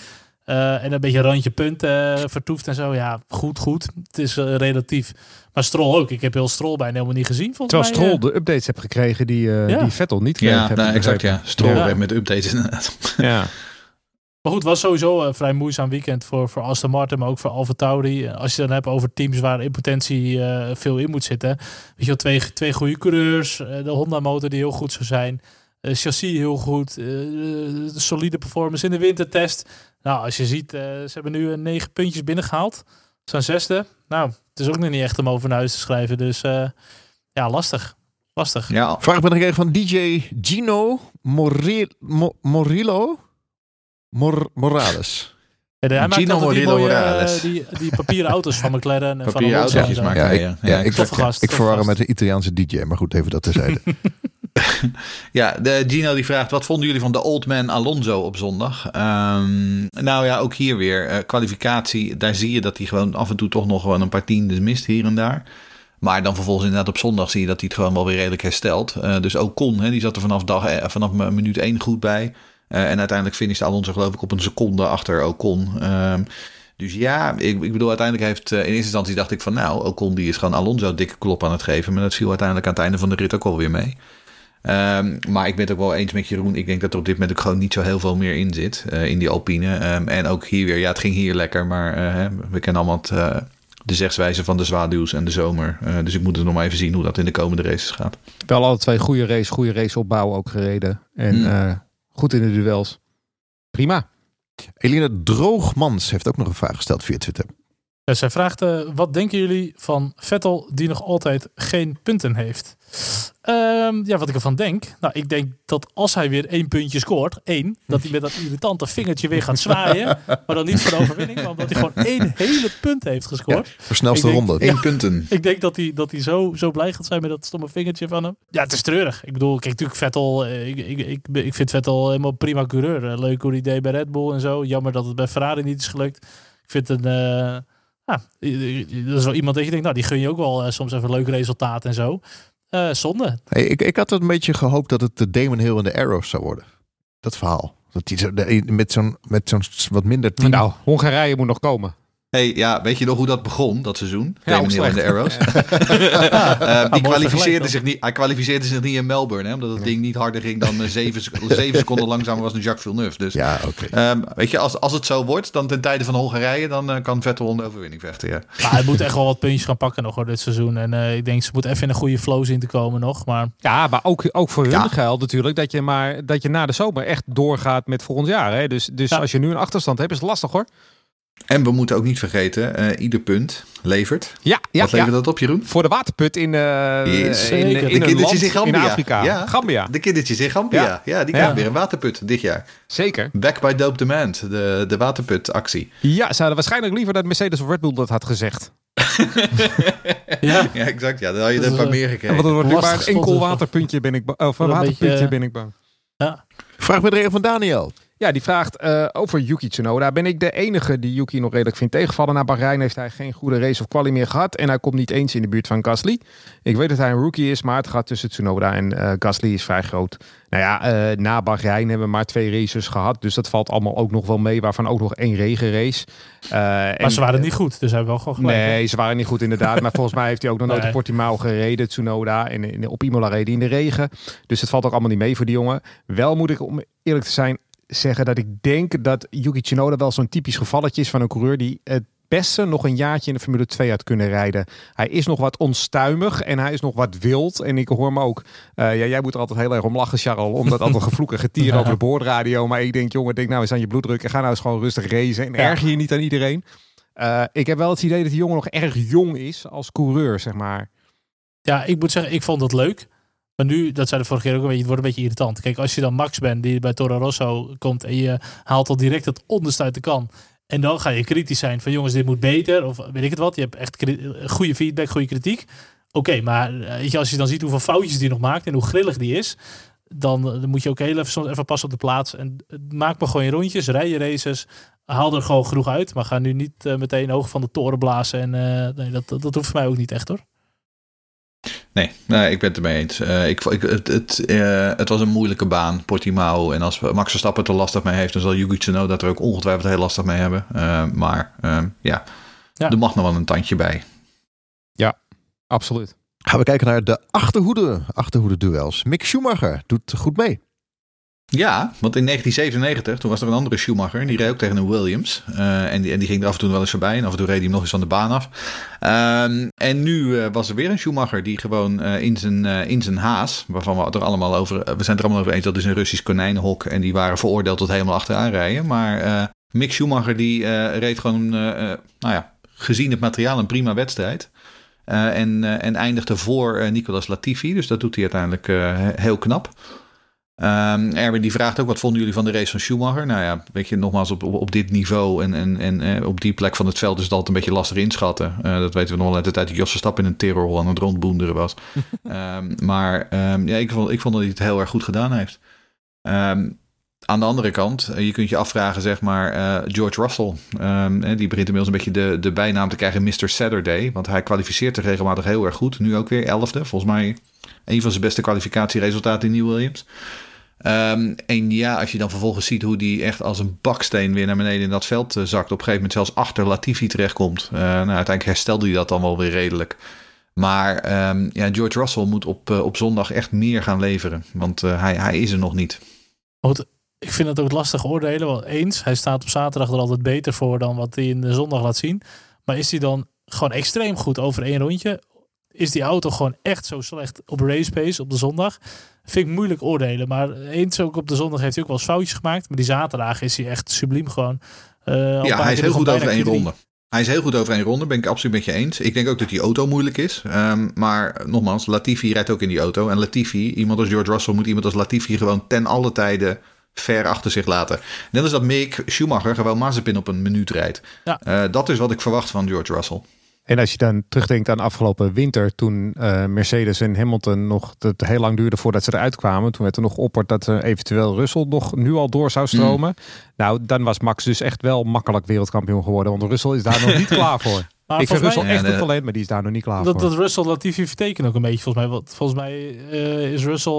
Uh, en een beetje randje punten uh, vertoeft en zo. Ja, goed, goed. Het is uh, relatief. Maar Stroll ook. Ik heb heel Stroll bijna helemaal niet gezien. Terwijl mij, Stroll de updates heb gekregen die, ja. die Vettel niet kreeg. Ja, nou, exact ja. Stroll ja. met updates inderdaad. Ja. Maar goed, het was sowieso een vrij moeizaam weekend voor, voor Aston Martin, maar ook voor Alfa Tauri. Als je dan hebt over teams waar in potentie uh, veel in moet zitten. Weet je wel, twee, twee goede coureurs. Uh, de Honda motor die heel goed zou zijn. Uh, chassis heel goed. solide performance in de wintertest. Nou, als je ziet, ze hebben nu negen puntjes binnengehaald. Ze zijn zesde. Nou, het is ook nog niet echt om over naar huis te schrijven. Dus ja, lastig. Lastig. Ja. Vraag ben ik van DJ Gino Moril Mo Morillo. Mor Morales. Ja, hij maakt Gino die, mooie, Morales. die, die papieren auto's van McLaren en papieren van auto's maken. Ja, ik, ja, ja, ik, gast, ik verwar met een Italiaanse DJ, maar goed, even dat terzijde. ja, de Gino die vraagt: wat vonden jullie van de Old Man Alonso op zondag? Um, nou ja, ook hier weer uh, kwalificatie. Daar zie je dat hij gewoon af en toe toch nog gewoon een paar tiendes mist hier en daar. Maar dan vervolgens inderdaad op zondag zie je dat hij het gewoon wel weer redelijk herstelt. Uh, dus ook Con, hè, die zat er vanaf, dag, eh, vanaf minuut 1 goed bij. Uh, en uiteindelijk finishte Alonso geloof ik op een seconde achter Ocon. Um, dus ja, ik, ik, bedoel, uiteindelijk heeft uh, in eerste instantie dacht ik van nou, Ocon die is gewoon Alonso dikke klop aan het geven. Maar dat viel uiteindelijk aan het einde van de rit ook wel weer mee. Um, maar ik ben het ook wel eens met Jeroen. Ik denk dat er op dit moment ook gewoon niet zo heel veel meer in zit. Uh, in die Alpine. Um, en ook hier weer. Ja, het ging hier lekker. Maar uh, we kennen allemaal het, de zegswijze van de zwaluws en de zomer. dus ik moet er nog maar even zien hoe dat in de komende races gaat. Wel alle twee goede race, goede race opbouwen ook gereden. En mm. Goed in de duels. Prima. Elina Droogmans heeft ook nog een vraag gesteld via Twitter. Ja, zij vraagt, uh, wat denken jullie van Vettel die nog altijd geen punten heeft? Um, ja, wat ik ervan denk. Nou, ik denk dat als hij weer één puntje scoort, één, dat hij met dat irritante vingertje weer gaat zwaaien. maar dan niet voor de overwinning, maar omdat hij gewoon één hele punt heeft gescoord. Ja, voor snelste ronde. Eén punten. Ik denk dat hij, dat hij zo, zo blij gaat zijn met dat stomme vingertje van hem. Ja, het is treurig. Ik bedoel, kijk, natuurlijk Vettel, eh, ik, ik, ik, ik vind Vettel helemaal prima coureur. Eh, leuk hoe hij deed bij Red Bull en zo. Jammer dat het bij Ferrari niet is gelukt. Ik vind een... Uh, ja, dat is wel iemand dat je denkt, nou, die gun je ook wel soms even een leuk resultaat en zo. Uh, zonde. Hey, ik, ik had een beetje gehoopt dat het de Damon Hill en de Arrows zou worden. Dat verhaal. Dat die zo, met zo'n met zo'n wat minder team. Nou, Hongarije moet nog komen hey, ja, weet je nog hoe dat begon, dat seizoen? Ja, en de Arrows. uh, die kwalificeerde zich niet, hij kwalificeerde zich niet in Melbourne, hè, omdat het ding niet harder ging dan uh, zeven, zeven seconden langzamer was dan Jacques Villeneuve. Dus, ja, oké. Um, weet je, als, als het zo wordt, dan ten tijde van Hongarije, dan uh, kan Vettel de overwinning vechten. Ja. Maar hij moet echt wel wat puntjes gaan pakken nog hoor, dit seizoen. En ik denk, ze moet even in een goede flow zien te komen nog. Maar... Ja, maar ook, ook voor hun ja. geld natuurlijk, dat je, maar, dat je na de zomer echt doorgaat met volgend jaar. Hè? Dus, dus als je nu een achterstand hebt, is het lastig hoor. En we moeten ook niet vergeten, uh, ieder punt levert. Ja, ja Wat levert dat op, Jeroen? Voor de waterput in, uh, yes. in, in, in, de kindertjes in Gambia. In Afrika. Ja. Gambia. De kindertjes in Gambia. Ja, ja die krijgen weer een waterput dit jaar. Zeker. Back by Dope Demand, de, de waterput-actie. Ja, ze hadden waarschijnlijk liever dat Mercedes of Red Bull dat had gezegd. ja. ja, exact. Ja, dan had je er een paar meer gekregen. Want er wordt nu maar een enkel waterpuntje ben ik Of een waterpuntje beetje, ben ik bang. Ja. Vraag met van Daniel. Ja, die vraagt uh, over Yuki Tsunoda. Ben ik de enige die Yuki nog redelijk vindt tegenvallen? Na Bahrein heeft hij geen goede race of quali meer gehad. En hij komt niet eens in de buurt van Gasly. Ik weet dat hij een rookie is, maar het gaat tussen Tsunoda en uh, Gasly is vrij groot. Nou ja, uh, na Bahrein hebben we maar twee races gehad. Dus dat valt allemaal ook nog wel mee. Waarvan ook nog één regenrace. maar en, ze waren niet goed, dus hij wel gewoon gelijk. Nee, ze waren niet goed inderdaad. maar volgens mij heeft hij ook nog nooit nee. Portimao gereden, Tsunoda. En in, op Imola reden in de regen. Dus het valt ook allemaal niet mee voor die jongen. Wel moet ik, om eerlijk te zijn, zeggen dat ik denk dat Yuki Tsunoda wel zo'n typisch gevalletje is van een coureur die het beste nog een jaartje in de Formule 2 had kunnen rijden. Hij is nog wat onstuimig en hij is nog wat wild. En ik hoor hem ook, uh, ja, jij moet er altijd heel erg om lachen, Charles, omdat altijd gevloeken getier over de boordradio. Maar ik denk, jongen, denk nou eens aan je bloeddruk en ga nou eens gewoon rustig racen en ja. erger je niet aan iedereen. Uh, ik heb wel het idee dat die jongen nog erg jong is als coureur, zeg maar. Ja, ik moet zeggen, ik vond het leuk. Maar nu, dat zei de vorige keer ook een beetje, het wordt een beetje irritant. Kijk, als je dan Max bent die bij Toro Rosso komt en je haalt al direct het onderste uit de kan. En dan ga je kritisch zijn van jongens, dit moet beter. Of weet ik het wat. Je hebt echt goede feedback, goede kritiek. Oké, maar eh, weet je, als je dan ziet hoeveel foutjes die nog maakt en hoe grillig die is. Dan, dan moet je ook heel even, even passen op de plaats. En maak maar gewoon je rondjes, rij je races. Haal er gewoon genoeg uit. Maar ga nu niet meteen hoog van de toren blazen. En nee, dat, dat, dat hoeft voor mij ook niet echt hoor. Nee, nee, ik ben het ermee eens. Uh, ik, ik, het, het, uh, het was een moeilijke baan, Portimao. En als Max Verstappen er lastig mee heeft, dan zal Yuki Tsunoda er ook ongetwijfeld heel lastig mee hebben. Uh, maar ja, ja, er mag nog wel een tandje bij. Ja, absoluut. Gaan we kijken naar de achterhoede, achterhoede duels. Mick Schumacher doet goed mee. Ja, want in 1997, toen was er een andere Schumacher. Die reed ook tegen een Williams. Uh, en, die, en die ging er af en toe wel eens voorbij. En af en toe reed hij hem nog eens van de baan af. Uh, en nu uh, was er weer een Schumacher die gewoon eh, in, zijn, in zijn haas... waarvan we er allemaal over... we zijn het er allemaal over eens, dat is een Russisch konijnenhok. En die waren veroordeeld tot helemaal achteraan rijden. Maar Mick Schumacher die reed gewoon, nou ja, gezien het materiaal een prima wedstrijd. en, en eindigde voor Nicolas Latifi. Dus dat doet hij uiteindelijk heel knap. Um, Erwin die vraagt ook, wat vonden jullie van de race van Schumacher? Nou ja, weet je, nogmaals, op, op, dit niveau en, en, en eh, op die plek van het veld is het altijd een beetje lastig inschatten. Uh, dat weten we nog wel uit de tijd dat Jos Verstappen in een terrorhol aan het rondboenderen was. um, maar um, ja, ik vond, ik vond dat hij het heel erg goed gedaan heeft. aan de andere kant, eh, je kunt je afvragen, zeg maar, uh, George Russell. die begint inmiddels een beetje de, de bijnaam te krijgen Mr. Saturday. Want hij kwalificeert zich regelmatig heel erg goed. Nu ook weer elfde, volgens mij een van zijn beste kwalificatieresultaten in New Williams. Um, en ja, als je dan vervolgens ziet hoe die echt als een baksteen weer naar beneden in dat veld uh, zakt. Op een gegeven moment zelfs achter Latifi terechtkomt. Uh, nou, uiteindelijk herstelde hij dat dan wel weer redelijk. Maar um, ja, George Russell moet op, uh, op zondag echt meer gaan leveren. Want hij, hij is er nog niet. Ik vind het ook lastig oordelen. Want eens, hij staat op zaterdag er altijd beter voor dan wat hij in de zondag laat zien. Maar is hij dan gewoon extreem goed over één rondje? Is die auto gewoon echt zo slecht op race pace op de zondag. Vind ik moeilijk oordelen. Maar eens ook op de zondag heeft hij ook wel eens foutjes gemaakt. Maar die zaterdag is hij echt subliem gewoon. Uh, ja, hij is heel goed over één ronde. Hij is heel goed over één ronde, ben ik absoluut met je eens. Ik denk ook dat die auto moeilijk is. Um, maar nogmaals, Latifi rijdt ook in die auto. En Latifi, iemand als George Russell, moet iemand als Latifi gewoon ten alle tijden ver achter zich laten. Net als dat Mick Schumacher gewoon Mazepin op een minuut rijdt. Ja. Uh, dat is wat ik verwacht van George Russell. En als je dan terugdenkt aan afgelopen winter, toen uh, Mercedes en Hamilton nog het heel lang duurde voordat ze eruit kwamen. Toen werd er nog opperd dat uh, eventueel Russell nog nu al door zou stromen. Mm. Nou, dan was Max dus echt wel makkelijk wereldkampioen geworden. Want Russell is daar nog niet klaar voor. Maar ik vind Russell echt een talent, maar die is daar nog niet klaar dat, voor. Dat Russell Latifi vertekent ook een beetje volgens mij. Want volgens mij uh, is Russell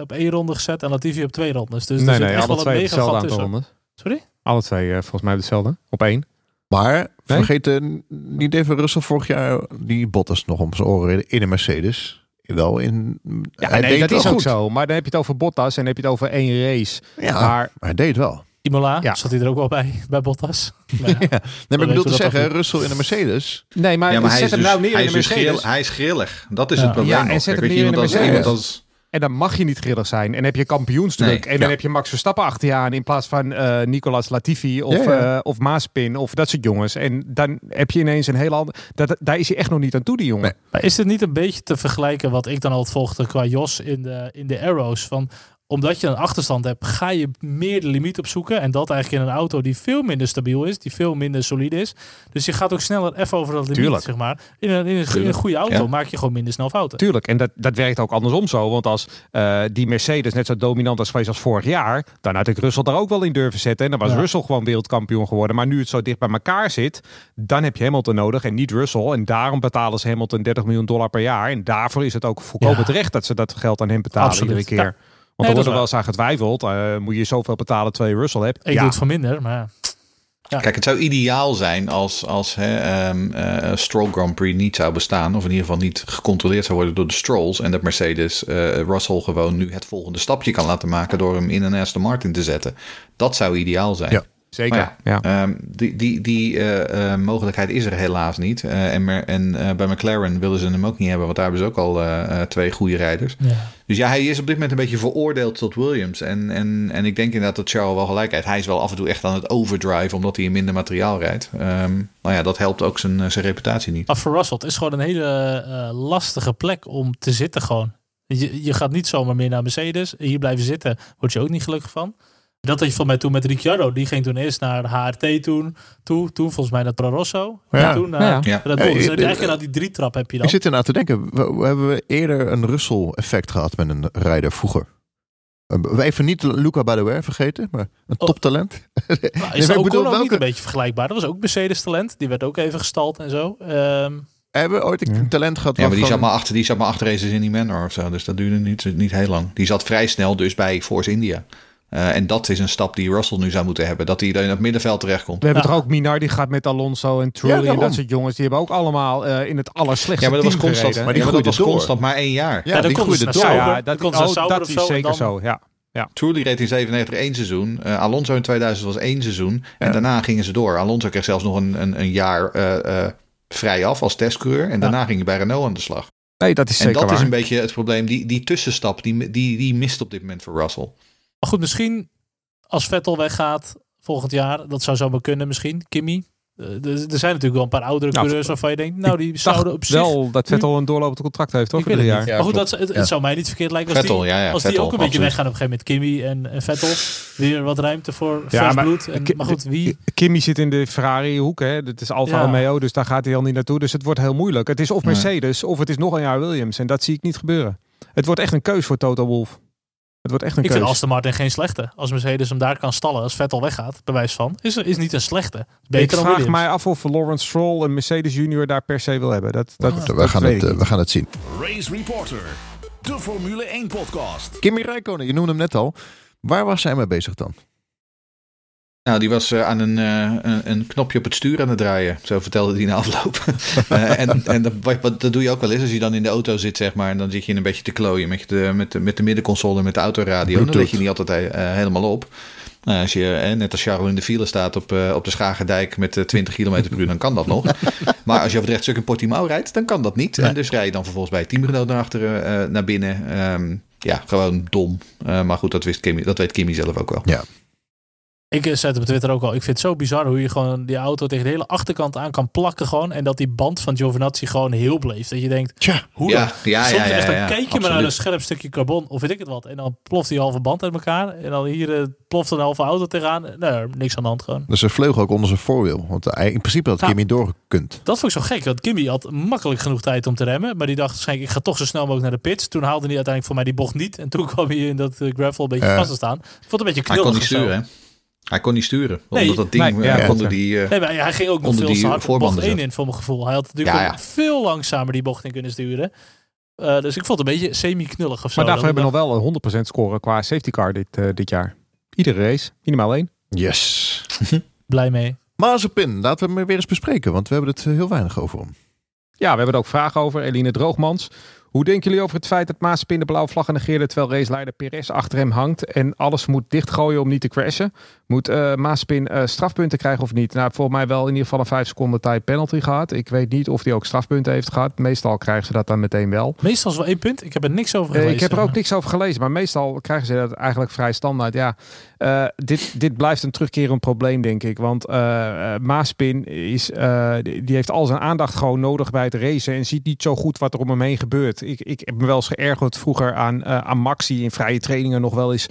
op één ronde gezet en Latifi op twee rondes. Dus nee, nee, alle twee hetzelfde aantal rondes. Sorry? Alle twee volgens mij hetzelfde, op één. Maar vergeet uh, niet even Russell vorig jaar die Bottas nog om zijn oren in een Mercedes. Wel in. Ja, hij nee, dat is ook zo. Maar dan heb je het over Bottas en dan heb je het over één race. Ja, maar, maar hij deed wel. Imola, ja. zat hij er ook wel bij, bij Bottas. Maar ja. ja. Nee, maar ik bedoel te zeggen, Russell in een Mercedes. Nee, maar, ja, maar hij zet hem dus, nou neer in een dus Mercedes. hij is grillig. Dat is het probleem. Ja, en zet hem neer in een Mercedes. En dan mag je niet grillig zijn. En heb je kampioenstuk. en dan heb je Max Verstappen achter je aan. In plaats van uh, Nicolas Latifi of, ja, ja. Uh, of Maaspin of dat soort jongens. En dan heb je ineens een heel ander... Dat, daar is hij echt nog niet aan toe, die jongen. Nee. Maar is het niet een beetje te vergelijken wat ik dan altijd volgde qua Jos in de, in de Arrows? Van omdat je een achterstand hebt, ga je meer de limiet opzoeken. En dat eigenlijk in een auto die veel minder stabiel is, die veel minder solide is. Dus je gaat ook sneller even over dat limiet, Tuurlijk. zeg maar. In een, in een, in een goede auto maak je gewoon minder snel fouten. Tuurlijk, en dat, dat werkt ook andersom zo. Want als uh, die Mercedes net zo dominant was geweest als vorig jaar, dan had ik Russell daar ook wel in durven zetten. En dan was ja. Russell gewoon wereldkampioen geworden. Maar nu het zo dicht bij elkaar zit, dan heb je Hamilton nodig en niet Russell. En daarom betalen ze Hamilton 30 miljoen dollar per jaar. En daarvoor is het ook volkomen ja. terecht dat ze dat geld aan hem betalen Absoluut. iedere keer. Want nee, er wordt er wel eens aan getwijfeld. Uh, moet je zoveel betalen terwijl je Russell hebt? Ik ja. doe het van minder, maar... Ja. Kijk, het zou ideaal zijn als, als hè, um, uh, Stroll Grand Prix niet zou bestaan. Of in ieder geval niet gecontroleerd zou worden door de Strolls. En dat Mercedes uh, Russell gewoon nu het volgende stapje kan laten maken door hem in een Aston Martin te zetten. Dat zou ideaal zijn. Ja. Zeker. Ja, ja. Um, die die, die uh, uh, mogelijkheid is er helaas niet. Uh, en en bij McLaren willen ze hem ook niet hebben, want daar hebben ze ook al twee goede rijders. Ja. Dus ja, hij is op dit moment een beetje veroordeeld tot Williams. En, en, en ik denk inderdaad dat Charles wel gelijk heeft. Hij is wel af en toe echt aan het overdrive, omdat hij in minder materiaal rijdt. Um, nou ja, dat helpt ook zijn, zijn reputatie niet. Maar voor Russell, het is gewoon een hele lastige plek om te zitten gewoon. Je, je gaat niet zomaar meer naar Mercedes. Hier blijven zitten, word je ook niet gelukkig van. Dat had je van mij toen met Ricciardo. Die ging toen eerst naar HRT toen. Toe, toen volgens mij naar Pro Rosso. Ja. toen naar ja. ja. Red Bull. Dus heb je eigenlijk naar die drie trap heb je dan. Ik zit er nou te denken. We, we hebben eerder een Russell effect gehad met een rijder vroeger. We even niet Luca Badoer vergeten, maar een oh. toptalent. Nou, is nee, ook bedoel, welke... niet een beetje vergelijkbaar? Dat was ook Mercedes talent. Die werd ook even gestald en zo. Um, hebben ooit een talent gehad. Ja, maar die zat maar achter, die zat maar achter races in die Manor of zo. Dus dat duurde niet, niet heel lang. Die zat vrij snel dus bij Force India. Uh, en dat is een stap die Russell nu zou moeten hebben. Dat hij in het middenveld terechtkomt. We hebben ja. toch ook Minar die gaat met Alonso en Trulli ja, en dat soort jongens. Die hebben ook allemaal uh, in het allerslechtste ja, maar dat was constant, gereden. Maar die ja, maar dat was constant maar één jaar. Ja, ja die groeide door. Ja, dat, komt oh, dat is zeker dan... zo. Ja. Ja. Trulli reed in 97 één seizoen. Uh, Alonso in 2000 was één seizoen. En daarna gingen ze door. Alonso kreeg zelfs nog een, een, een jaar vrij af als testcoureur. En daarna ging hij bij Renault aan de slag. Nee, dat is en zeker dat waar. is een beetje het probleem. Die, die tussenstap, die, die, die mist op dit moment voor Russell. Maar goed, misschien als Vettel weggaat volgend jaar, dat zou zomaar kunnen misschien. Kimmy. Uh, er zijn natuurlijk wel een paar oudere nou, coureurs waarvan je denkt, nou die zouden op zich... wel dat Vettel een doorlopend contract heeft, toch? Voor jaar. Ja, maar goed, dat, het, het zou mij niet verkeerd lijken als Vettel, die, ja, ja, als Vettel, die ook een beetje weggaan op een gegeven moment. Kimmy en, en Vettel. Weer wat ruimte voor Ja, vers maar- bloed. En, maar goed, wie... Kimmy zit in de Ferrari hoek, hè? Dat is Alfa Ja. Romeo, dus daar gaat hij al niet naartoe. Dus het wordt heel moeilijk. Het is of. Mercedes of het is nog een jaar Williams. En dat zie ik niet gebeuren. Het wordt echt een keus voor Toto Wolff. Het wordt echt een Ik keus. vind Aston Martin geen slechte. Als Mercedes hem daar kan stallen, als Vettel weggaat, bewijs van, is, is niet een slechte. ik Beter dan vraag Williams. mij af of Lawrence Stroll een Mercedes junior daar per se wil hebben. Dat, dat, we, dat gaan het, ik eh, we gaan het zien. Race Reporter, de Formule 1 podcast. Kimi Räikkönen, je noemde hem net al. Waar was hij mee bezig dan? Nou, die was eh, aan een, eh, een, een knopje op het stuur aan het draaien. Zo vertelde hij na afloop. Eh, en en dat, dat doe je ook wel eens als je dan in de auto zit, zeg maar. En dan zit je een beetje te klooien met de, met de, met de middenconsole, met de autoradio. Dan let je niet altijd helemaal op. Nou, als je, eh, net als Charles in de file staat op, op de Schagerdijk met eh, 20 km per uur, dan kan dat nog. maar als je over het rechtstuk in Portimao rijdt, dan kan dat niet. En dus rij je dan vervolgens bij het teamgenoot naar achteren, naar binnen. Ehm, ja, gewoon dom. Maar goed, dat, wist Kimi, dat weet Kimi zelf ook wel. Ja. Ik eh, zet op Twitter ook al. Ik vind het zo bizar hoe je gewoon die auto tegen de hele achterkant aan kan plakken gewoon. En dat die band van Giovinazzi gewoon heel bleef. Dat je denkt, Tja, hoe Ja, dan? ja, Soms ja, ja, echt, dan ja, kijk je maar naar een scherp stukje carbon of weet ik het wat. En dan ploft die halve band uit elkaar. En dan hier eh, ploft een halve auto tegenaan. Nou, niks aan de hand gewoon. dus er vleug ook onder zijn voorwiel. Want hij, in principe had. Kimi doorgekund. Dat vond ik zo gek. Want Kimmy had makkelijk genoeg tijd om te remmen. Maar die dacht waarschijnlijk, ik ga toch zo snel mogelijk naar de pits. Toen haalde hij uiteindelijk voor mij die bocht niet. En toen kwam hij in dat eh, gravel een beetje vast te staan. Ik vond het een beetje Hij kon knullig. niet sturen, hè? Hij kon niet sturen. Nee, omdat dat ding nee, eh, ja, onder die... eh, Nee, maar hij ging ook nog Onder veel bocht 1 zat. in, voor mijn gevoel. Hij had natuurlijk Ja, ook ja. veel langzamer die bocht in kunnen sturen. Eh, dus ik vond het een beetje semi-knullig of zo. Maar daarvoor hebben we nog wel een 100% scoren qua safety car dit, eh, dit jaar. Iedere race, minimaal één. Yes. blij mee. Mazepin, laten we hem weer eens bespreken. Want we hebben het heel weinig over hem. Ja, we hebben er ook vragen over. Eline Droogmans. Hoe denken jullie over het feit dat Maaspin de blauwe vlag negeerde terwijl raceleider Perez achter hem hangt en alles moet dichtgooien om niet te crashen? Moet eh Maaspin eh, strafpunten krijgen of niet? Nou, volgens mij wel in ieder geval een 5 seconden tijd penalty gehad. Ik weet niet of hij ook strafpunten heeft gehad. Meestal krijgen ze dat dan meteen wel. Meestal is wel één punt. Ik heb er niks over Eh, gelezen. ik heb er ook niks over gelezen, maar meestal krijgen ze dat eigenlijk vrij standaard. Ja, dit, dit blijft een terugkerend probleem, denk ik. Want Maaspin is, die heeft al zijn aandacht gewoon nodig bij het racen en ziet niet zo goed wat er om hem heen gebeurt. Ik, ik heb me wel eens geërgerd vroeger aan, aan Max, die in vrije trainingen nog wel eens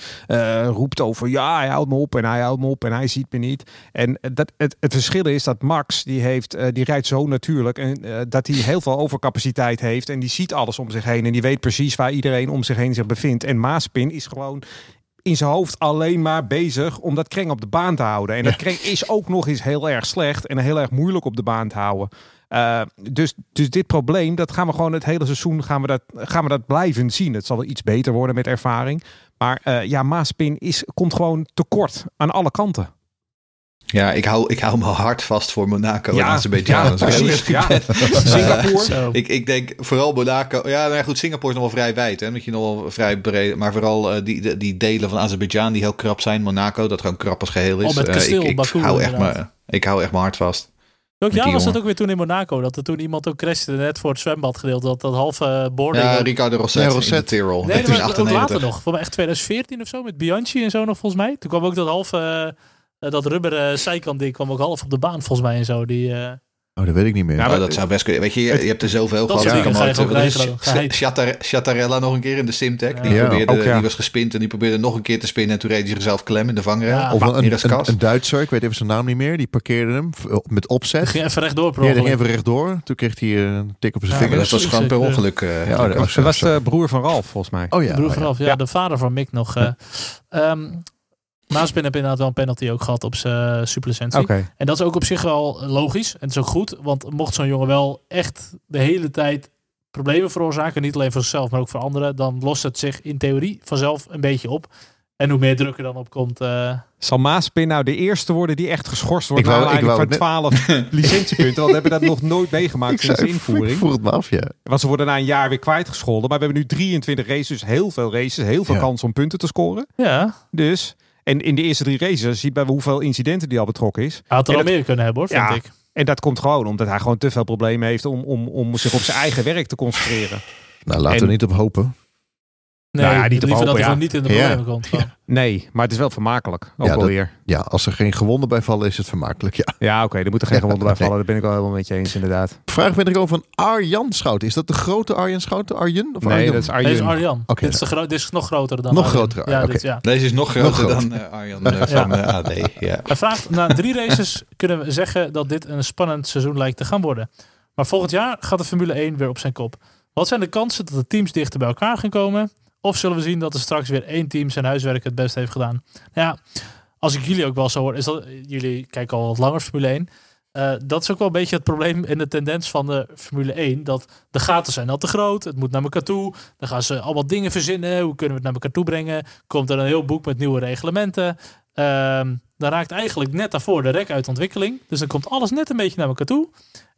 roept over ja, hij houdt me op en hij op en hij ziet me niet. En dat, het, het verschil is dat Max, die, heeft, eh, die rijdt zo natuurlijk en eh, dat hij heel veel overcapaciteit heeft en die ziet alles om zich heen en die weet precies waar iedereen om zich heen zich bevindt. En Maaspin is gewoon in zijn hoofd alleen maar bezig om dat kreng op de baan te houden. En dat kreng is ook nog eens heel erg slecht en heel erg moeilijk op de baan te houden. Eh, dus, dus dit probleem, dat gaan we gewoon het hele seizoen gaan we dat, gaan we dat blijven zien. Het zal wel iets beter worden met ervaring. Maar eh, ja, Maaspin is, komt gewoon tekort aan alle kanten. Ja, ik hou, ik hou me hard vast voor Monaco en Azerbeidzjan. ja, precies. Ja. Singapore. Zo. Ik, ik denk vooral Monaco. Ja, nou ja, goed, Singapore is nog wel vrij wijd. Hè, je nog wel vrij breed. Maar vooral eh, die, die, die delen van Azerbeidzjan die heel krap zijn. Monaco, dat gewoon krap als geheel is. Oh, met Eh, kasteel ik, ik, Baku hou echt me, ik hou echt mijn hart vast. Welk Met jaar die was dat ook weer toen in Monaco? Dat er toen iemand ook crashte net voor het zwembadgedeelte. Dat dat halve eh, boarding... Ja, Ricardo Rosset, Ja, in Rosset. de Tyrrell. Nee, dat was ook 1998. later nog. Voor mij echt 2014 of zo. Met Bianchi en zo nog volgens mij. Toen kwam ook dat halve... eh, dat rubberen zijkant ding kwam ook half op de baan volgens mij en zo. Die, eh, Oh, dat weet ik niet meer. Ja, Oh, maar- dat zou best kunnen. Weet je, je, je hebt er zoveel Dat gehad. Chatar- Chattarella nog een keer in de Simtech. Die, Ja. probeerde, Ook, ja. die was gespind en die probeerde nog een keer te spinnen. En toen reed hij zichzelf klem in de vangrail. Ja. of een, een, een Duitser, ik weet even zijn naam niet meer. Die parkeerde hem met opzet. ging even rechtdoor per Ja, die ging even rechtdoor. Toen kreeg hij eh, een tik op zijn Ja, vinger. Dat was gewoon per ongeluk. eh, Ja, oh, dat was- de broer van Ralf, volgens mij. Oh ja. De broer oh ja. vanaf, ja, de vader van Mick nog. Eh. Maaspin heb inderdaad wel een penalty ook gehad op zijn uh, superlicentie. Okay. En dat is ook op zich wel logisch. En het is ook goed. Want mocht zo'n jongen wel echt de hele tijd problemen veroorzaken, niet alleen voor zichzelf, maar ook voor anderen, dan lost het zich in theorie vanzelf een beetje op. En hoe meer druk er dan op komt. Uh... Zal Maaspin nou de eerste worden die echt geschorst wordt? Ik wou, ik wou van 12 licentiepunten. Want we hebben dat nog nooit meegemaakt sinds de invoering. Ik voer het me af, ja. Want ze worden na een jaar weer kwijtgescholden. Maar we hebben nu 23 races, dus heel veel races. Heel veel kans om punten te scoren. Ja. Dus, en in de eerste drie races ziet bij hoeveel incidenten die al betrokken is. Hij had er al meer kunnen hebben hoor, vind ja, ik. En dat komt gewoon omdat hij gewoon te veel problemen heeft om, om, om zich op zijn eigen werk te concentreren. Nou, laten we niet op hopen. Nee, nou ja, niet liever dat hij niet in de problemen komt. Nee, maar het is wel vermakelijk. Ook ja, weer. Ja, als er geen gewonden bij vallen, is het vermakelijk. Ja, ja oké, er moeten geen gewonden bij vallen. Daar ben ik wel helemaal met je eens, inderdaad. Vraag ben ik over van Arjan Schout. Is dat de grote Arjan Schout? Arjen? Of nee, dat is Arjen. Deze is Arjan. Okay, dit, is de dit is nog groter dan Nog groter. Ja, dit, ja. Deze is nog groter dan uh, Arjan uh, van uh, eh, AD. Ja. Hij vraagt, na drie races kunnen we zeggen dat dit een spannend seizoen lijkt te gaan worden. Maar volgend jaar gaat de Formule 1 weer op zijn kop. Wat zijn de kansen dat de teams dichter bij elkaar gaan komen? Of zullen we zien dat er straks weer één team zijn huiswerk het best heeft gedaan? Ja, als ik jullie ook wel zo hoor, is dat jullie kijken al wat langer Formule 1. Uh, eh, dat is ook wel een beetje het probleem en de tendens van de Formule 1. Dat de gaten zijn al te groot. Het moet naar elkaar toe. Dan gaan ze allemaal dingen verzinnen. Hoe kunnen we het naar elkaar toe brengen? Komt er een heel boek met nieuwe reglementen. Ehm, dan raakt eigenlijk net daarvoor de rek uit ontwikkeling. Dus dan komt alles net een beetje naar elkaar toe.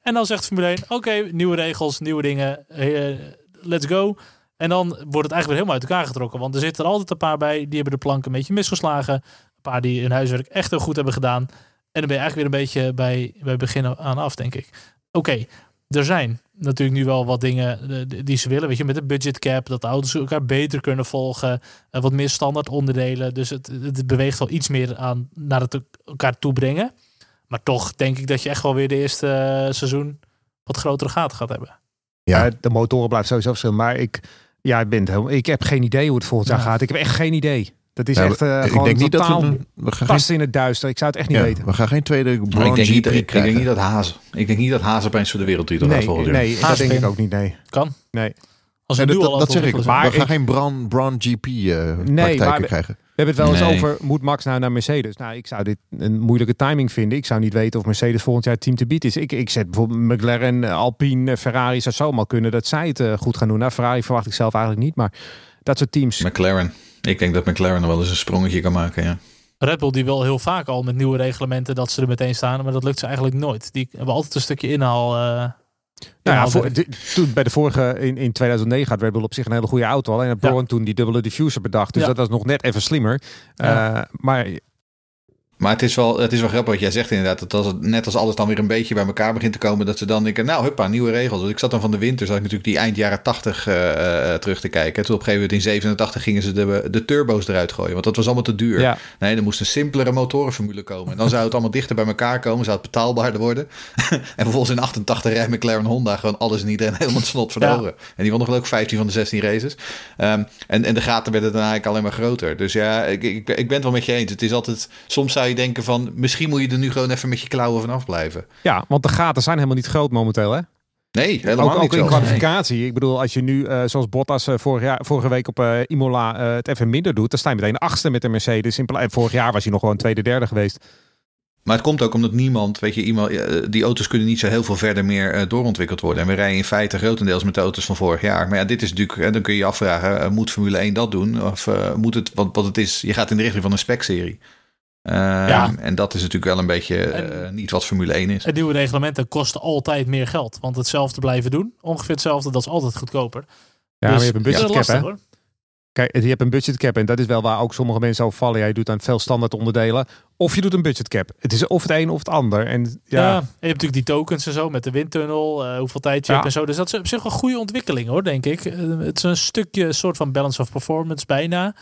En dan zegt Formule 1, oké, nieuwe regels, nieuwe dingen. Uh, let's go. En dan wordt het eigenlijk weer helemaal uit elkaar getrokken. Want er zitten er altijd een paar bij die hebben de plank een beetje misgeslagen. Een paar die hun huiswerk echt heel goed hebben gedaan. En dan ben je eigenlijk weer een beetje bij, bij begin aan af, denk ik. Oké, er zijn natuurlijk nu wel wat dingen eh, die ze willen. Weet je, met de budget cap, dat de auto's elkaar beter kunnen volgen. Uh, wat meer standaard onderdelen. Dus het, het beweegt wel iets meer aan naar het elkaar toe brengen. Maar toch denk ik dat je echt wel weer de eerste uh, seizoen wat grotere gaten gaat hebben. Ja, de motoren blijft sowieso verschillen. Maar ik, ja, ik, ben het ik heb geen idee hoe het volgend jaar gaat. Ik heb echt geen idee. Dat is echt uh, ik gewoon denk niet dat we, we gaan past in het duister. Ik zou het echt niet weten. We gaan geen tweede ik denk, niet, ik, ik, denk niet dat Hazen. Ik denk niet dat Hazen opeens voor de wereldtitel nee, gaat volgen. Nee, dat denk ik ook niet. Nee. Kan. Nee. Als dat, dat zeg ik. Maar we gaan geen Brown, Brown GP uh, eh, nee, maar, krijgen. We hebben het wel eens over, moet Max nou naar Mercedes? Nou, ik zou dit een moeilijke timing vinden. Ik zou niet weten of Mercedes volgend jaar het team te bieden is. Ik, ik zet bijvoorbeeld McLaren, Alpine, Ferrari zou zomaar kunnen dat zij het uh, goed gaan doen. Nou, Ferrari verwacht ik zelf eigenlijk niet, maar dat soort teams. McLaren. Ik denk dat McLaren er wel eens een sprongetje kan maken, ja. Red Bull die wil heel vaak al met nieuwe reglementen dat ze er meteen staan, maar dat lukt ze eigenlijk nooit. Die hebben altijd een stukje inhaal... Uh nou ja, voor, toen bij de vorige in, in 2009 had Red Bull op zich een hele goede auto. Alleen had Brown toen die dubbele diffuser bedacht. Dus dat was nog net even slimmer. Uh, maar maar het is, wel, het is wel grappig wat jij zegt inderdaad. Dat als het, net als alles dan weer een beetje bij elkaar begint te komen. Dat ze dan denken, nou huppa, nieuwe regels. Want ik zat dan van de winter, zat ik natuurlijk die eind jaren 80 uh, uh, terug te kijken. Toen op een gegeven moment in 87 gingen ze de, de turbo's eruit gooien. Want dat was allemaal te duur. Ja. Nee, er moest een simpelere motorenformule komen. En dan zou het allemaal dichter bij elkaar komen. Zou het betaalbaarder worden. en vervolgens in 88 rijdt McLaren Honda gewoon alles en iedereen helemaal het snot verloren. Ja. En die won nog geloof 15 van de 16 races. Um, en, en de gaten werden dan eigenlijk alleen maar groter. Dus ja, ik, ik, ik ben het wel met je eens. Het is altijd, soms zou je denken van misschien moet je er nu gewoon even met je klauwen vanaf blijven. Ja, want de gaten zijn helemaal niet groot momenteel, hè? Nee, helemaal ook, niet. Ook in kwalificatie. Ik bedoel, als je nu, uh, zoals Bottas uh, vorig jaar, vorige week op uh, Imola het even minder doet, dan sta je meteen achtste met de Mercedes. In vorig jaar was hij nog gewoon tweede, derde geweest. Maar het komt ook omdat niemand, weet je, iemand, die auto's kunnen niet zo heel veel verder meer doorontwikkeld worden. En we rijden in feite grotendeels met de auto's van vorig jaar. Maar ja, dit is natuurlijk, dan kun je je afvragen, moet Formule 1 dat doen? Of moet het, want wat het is, je gaat in de richting van een spec-serie. Ehm, ja. En dat is natuurlijk wel een beetje uh, niet wat Formule 1 is. En nieuwe reglementen kosten altijd meer geld. Want hetzelfde blijven doen, ongeveer hetzelfde, dat is altijd goedkoper. Ja, dus, maar je hebt een budgetcap, ja, hè? Kijk, je hebt een budgetcap en dat is wel waar ook sommige mensen over vallen. Ja, je doet dan veel standaard onderdelen. Of je doet een budgetcap. Het is of het een of het ander. En, ja. ja je hebt natuurlijk die tokens en zo met de windtunnel, uh, hoeveel tijd je hebt en zo. Dus dat is op zich een goede ontwikkeling hoor, denk ik. Uh, het is een stukje soort van balance of performance bijna.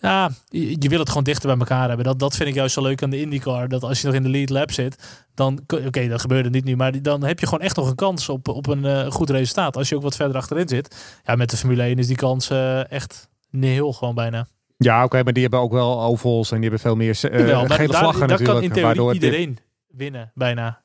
Ja, je, je, wil het gewoon dichter bij elkaar hebben. Dat, dat vind ik juist zo leuk aan de IndyCar. Dat als je nog in de lead lab zit, dan, oké, dat gebeurde niet nu, maar dan heb je gewoon echt nog een kans op, op een uh, goed resultaat. Als je ook wat verder achterin zit. Ja, met de Formule 1 is die kans echt nihil gewoon bijna. Ja, oké, maar die hebben ook wel ovals en die hebben veel meer uh, Jawel, gele daar, vlaggen daar natuurlijk. kan in theorie iedereen winnen, bijna.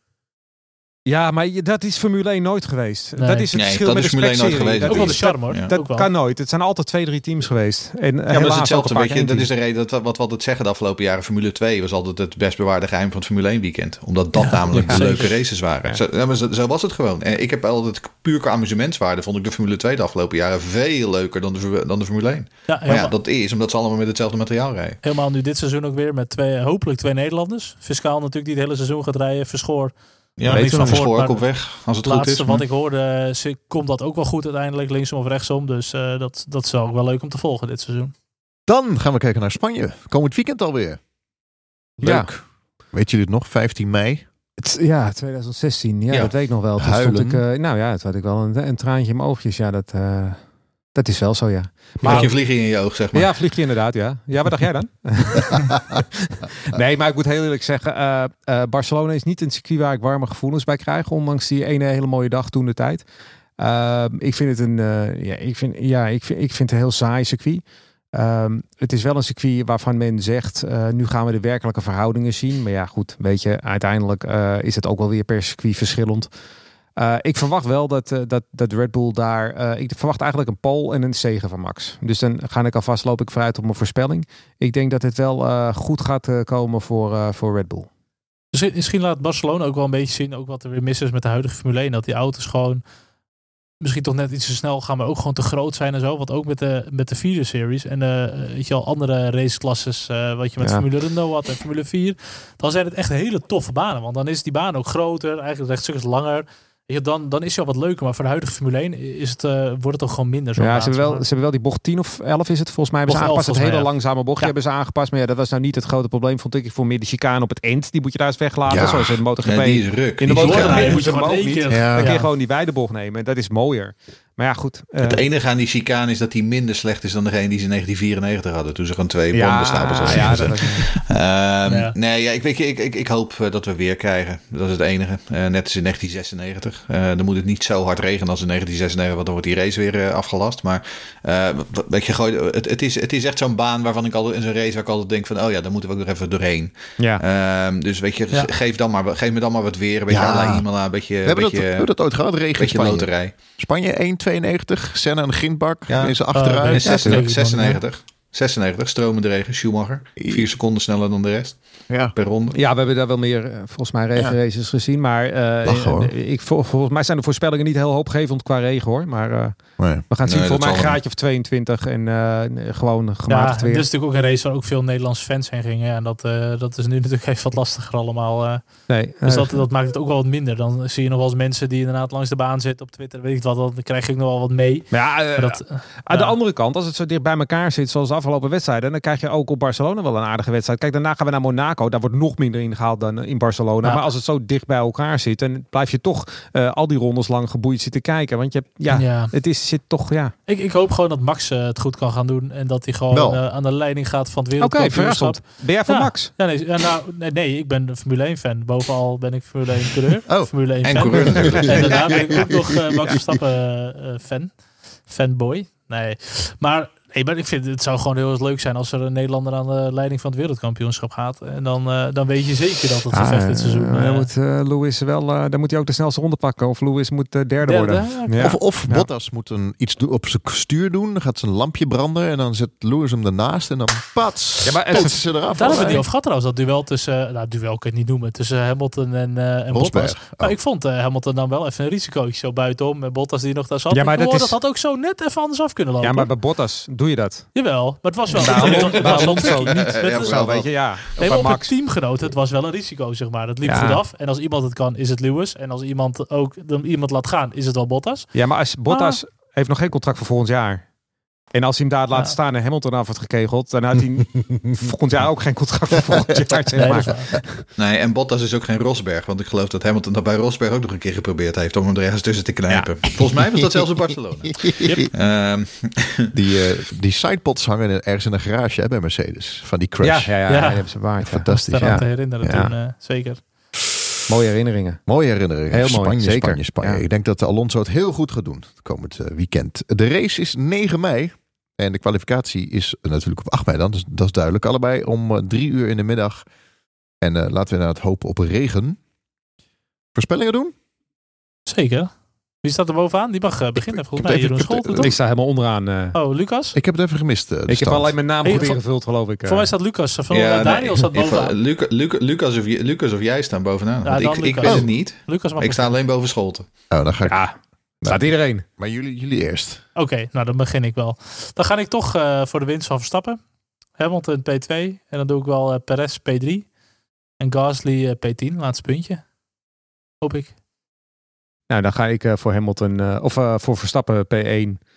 Ja, maar dat is Formule 1 nooit geweest. Dat is het nee, verschil met de Formule 1 nooit geweest. Dat, ook wel de charme hoor. Dat kan nooit. Het zijn altijd twee, drie teams geweest. En ja, maar dat is hetzelfde. Weet je, dat is de reden dat wat we altijd zeggen de afgelopen jaren. Formule 2 was altijd het best bewaarde geheim van het Formule 1 weekend. Omdat dat namelijk de leuke races waren. Zo, zo, was het gewoon. En ik heb altijd puur qua amusementswaarde vond ik de Formule 2 de afgelopen jaren veel leuker dan de, dan de Formule 1. Ja, maar ja, dat is omdat ze allemaal met hetzelfde materiaal rijden. Helemaal nu dit seizoen ook weer met twee, hopelijk twee Nederlanders. Fiscaal natuurlijk die het hele seizoen gaat rijden. Verschoor ja, weet van voor, ook op weg, als het goed is. wat ik hoorde, komt dat ook wel goed uiteindelijk, linksom of rechtsom. Dus uh, dat, dat is ook wel leuk om te volgen dit seizoen. Dan gaan we kijken naar Spanje. Komend weekend alweer. Leuk. Ja. Weet jullie het nog? 15 mei. Het, ja, 2016. Ja, ja, dat weet ik nog wel. Toen stond ik, uh, nou ja, het had ik wel een, een, traantje in mijn oogjes. Ja, dat... Uh, dat is wel zo, ja. Maar had je vliegen in je oog, zeg maar. Ja, vliegje inderdaad, ja. Ja, wat dacht jij dan? nee, maar ik moet heel eerlijk zeggen, uh, uh, Barcelona is niet een circuit waar ik warme gevoelens bij krijg, ondanks die ene hele mooie dag toen de tijd. Uh, ik vind het een, ja, ik vind, ja, ik vind, ik vind het een heel saai circuit. Um, het is wel een circuit waarvan men zegt, nu gaan we de werkelijke verhoudingen zien. Maar ja, goed, weet je, uiteindelijk is het ook wel weer per circuit verschillend. Uh, ik verwacht wel dat, uh, dat, dat Red Bull daar. Uh, ik verwacht eigenlijk een pole en een zegen van Max. Dus dan ga ik alvast loop ik vooruit op mijn voorspelling. Ik denk dat het wel goed gaat komen voor, voor Red Bull. Misschien laat Barcelona ook wel een beetje zien, ook wat er weer mis is met de huidige Formule 1. Dat die auto's gewoon misschien toch net iets te snel gaan, maar ook gewoon te groot zijn en zo. Want ook met de, met de vierde series en weet je al, andere raceklasses, wat je met Formule Renault had en Formule 4. Dan zijn het echt hele toffe banen. Want dan is die baan ook groter, eigenlijk echt stukken langer. Ja, dan, dan is het wel wat leuker. Maar voor de huidige Formule 1 is het, uh, wordt het toch gewoon minder. Zo ja, ze hebben, wel, ze hebben wel die bocht 10 of 11 is het volgens mij. Hebben ze aangepast. Het hele ja. langzame bochtje hebben ze aangepast. Maar ja, dat was nou niet het grote probleem, vond ik. Voor meer de chicane op het eind. Die moet je daar eens weglaten. Ja. Zoals in de MotoGP. Ja, die is ruk. In de MotoGP moet je hem ook niet. Dan kun je gewoon die wijde bocht nemen. Dat is mooier. Maar ja, goed. Uh, het enige aan die chicane is dat die minder slecht is dan degene die ze in 1994 hadden. Toen ze gewoon twee ja, bandenstapels hadden. Ja, dat um, ja. Nee, ja, ik, weet, ik, ik, ik hoop uh, dat we weer krijgen. Dat is het enige. Uh, net als in 1996. dan moet het niet zo hard regenen als in 1996. Want dan wordt die race weer afgelast. Maar weet je, gooi, het, het, is, het is echt zo'n baan waarvan ik altijd in zo'n race waar ik altijd denk van... Oh ja, dan moeten we ook nog even doorheen. Ja. Um, dus weet je, ja. geef, dan maar, geef me dan maar wat weer. Een beetje ja. Imola, een beetje... We hebben, beetje, dat, we hebben dat ooit gehad, regen beetje Spanje. loterij. Spanje 1, 92, Senna en Gindbak. Ja. Is achteruit. Uh, 96, 96. 96, stromende regen, Schumacher. Vier seconden sneller dan de rest. Ja. Per ronde. Ja, we hebben daar wel meer, volgens mij, regenraces ja. gezien. Maar uh, Lach, ik, vol, volgens mij zijn de voorspellingen niet heel hoopgevend qua regen hoor. Maar uh, nee. we gaan zien. Nee, volgens mij een graadje of 22 en uh, gewoon gematigd ja, weer. Het is natuurlijk ook een race waar ook veel Nederlandse fans heen gingen. En dat, dat is nu natuurlijk even wat lastiger allemaal. nee, dus dat, dat maakt het ook wel wat minder. Dan zie je nog wel eens mensen die inderdaad langs de baan zitten op Twitter. Weet ik wat, dan krijg je nog wel wat mee. Maar ja, dat, aan de andere kant, als het zo dicht bij elkaar zit, zoals afgelopen wedstrijden, dan krijg je ook op Barcelona wel een aardige wedstrijd. Kijk, daarna gaan we naar Monaco. Daar wordt nog minder ingehaald dan in Barcelona. Ja. Maar als het zo dicht bij elkaar zit, dan blijf je toch uh, al die rondes lang geboeid zitten kijken. Want je hebt, ja, ja, het is, zit toch, ja. Ik, ik hoop gewoon dat Max uh, het goed kan gaan doen. En dat hij gewoon uh, aan de leiding gaat van het wereldkampioenschap. Okay, ben jij van ja. Max? Ja, nee, nou, nee, nee, ik ben een Formule 1 fan. Bovenal ben ik Formule 1 coureur. Oh, Formule 1 en fan. coureur en daarna ben ik ook nog Max Verstappen fan. Fanboy. Nee, maar Nee, maar ik vind het zou gewoon heel erg leuk zijn als er een Nederlander aan de leiding van het wereldkampioenschap gaat. En dan, uh, dan weet je zeker dat het gevecht dit seizoen. Uh, dan moet uh, Lewis wel, dan moet hij ook de snelste ronde pakken. Of Lewis moet derde, derde, worden. Ja. Of, of ja. Bottas moet een, iets op zijn stuur doen. Dan gaat zijn lampje branden en dan zet Lewis hem ernaast en dan pats. Ja, maar het, ze eraf. Daar hebben we het niet over gehad trouwens. Dat duel tussen, nou duel kan ik niet noemen, tussen Hamilton en, en Bottas. Oh. Maar ik vond Hamilton dan wel even een risico zo buitenom. En Bottas die nog daar zat. Ja, maar dat, is... dat had ook zo net even anders af kunnen lopen. Ja, maar bij Bottas doe je dat. Jawel wel. Maar het was wel... Bij Alonso niet. Met, ja, zo, weet je, ja. Nee, op Max. het teamgenoot, het was wel een risico, zeg maar. Het liep ja. goed af. En als iemand het kan, is het Lewis. En als iemand ook iemand laat gaan, is het wel Bottas. Ja, maar als Bottas ah. heeft nog geen contract voor volgend jaar. En als hij hem daar laat ja. staan en Hamilton af had gekegeld, dan had hij volgend jaar ook geen contract voor volgend jaar. Zeg maar. nee, nee, en Bottas is ook geen Rosberg. Want ik geloof dat Hamilton dat bij Rosberg ook nog een keer geprobeerd heeft om hem er ergens tussen te knijpen. Ja. Volgens mij was dat zelfs in Barcelona. Yep. Um. die, uh, die sidepods hangen ergens in een garage hè, bij Mercedes. Van die crash. Ja, ja, ja, ja. ja. hebben ze waard. Fantastisch. Ja. te herinneren toen, uh, zeker. Mooie herinneringen. Mooie herinneringen. Heel Spanje, mooi, zeker. Spanje, Spanje. Ja. Ik denk dat Alonso het heel goed gaat doen komend uh, weekend. De race is 9 mei. En de kwalificatie is natuurlijk op 8 mei dan. Dus dat is duidelijk. Allebei om uh, drie uur in de middag. En uh, laten we naar het hopen op regen. Voorspellingen doen? Zeker. Wie staat er bovenaan? Die mag uh, beginnen. Volgens mij Jeroen Scholten, toch? Ik sta helemaal onderaan. Uh... Oh, Lucas? Ik heb het even gemist. Uh, ik heb alleen mijn naam goed ingevuld, geloof ik. Voor mij staat Lucas. Van ja, Daniel nee, staat bovenaan. Luca, Luca, Lucas, of, Lucas of jij staan bovenaan. Ja, ik, ik weet het niet. Lucas mag ik sta alleen boven Scholten. Oh, dan ga ik... Ja, staat iedereen. Maar jullie, jullie eerst. Oké, nou dan begin ik wel. Dan ga ik toch voor de winst van Verstappen. Hamilton P2. En dan doe ik wel Perez P3. En Gasly P10, laatste puntje. Hoop ik. Nou, dan ga ik uh, voor Hamilton, uh, of uh, voor Verstappen P1.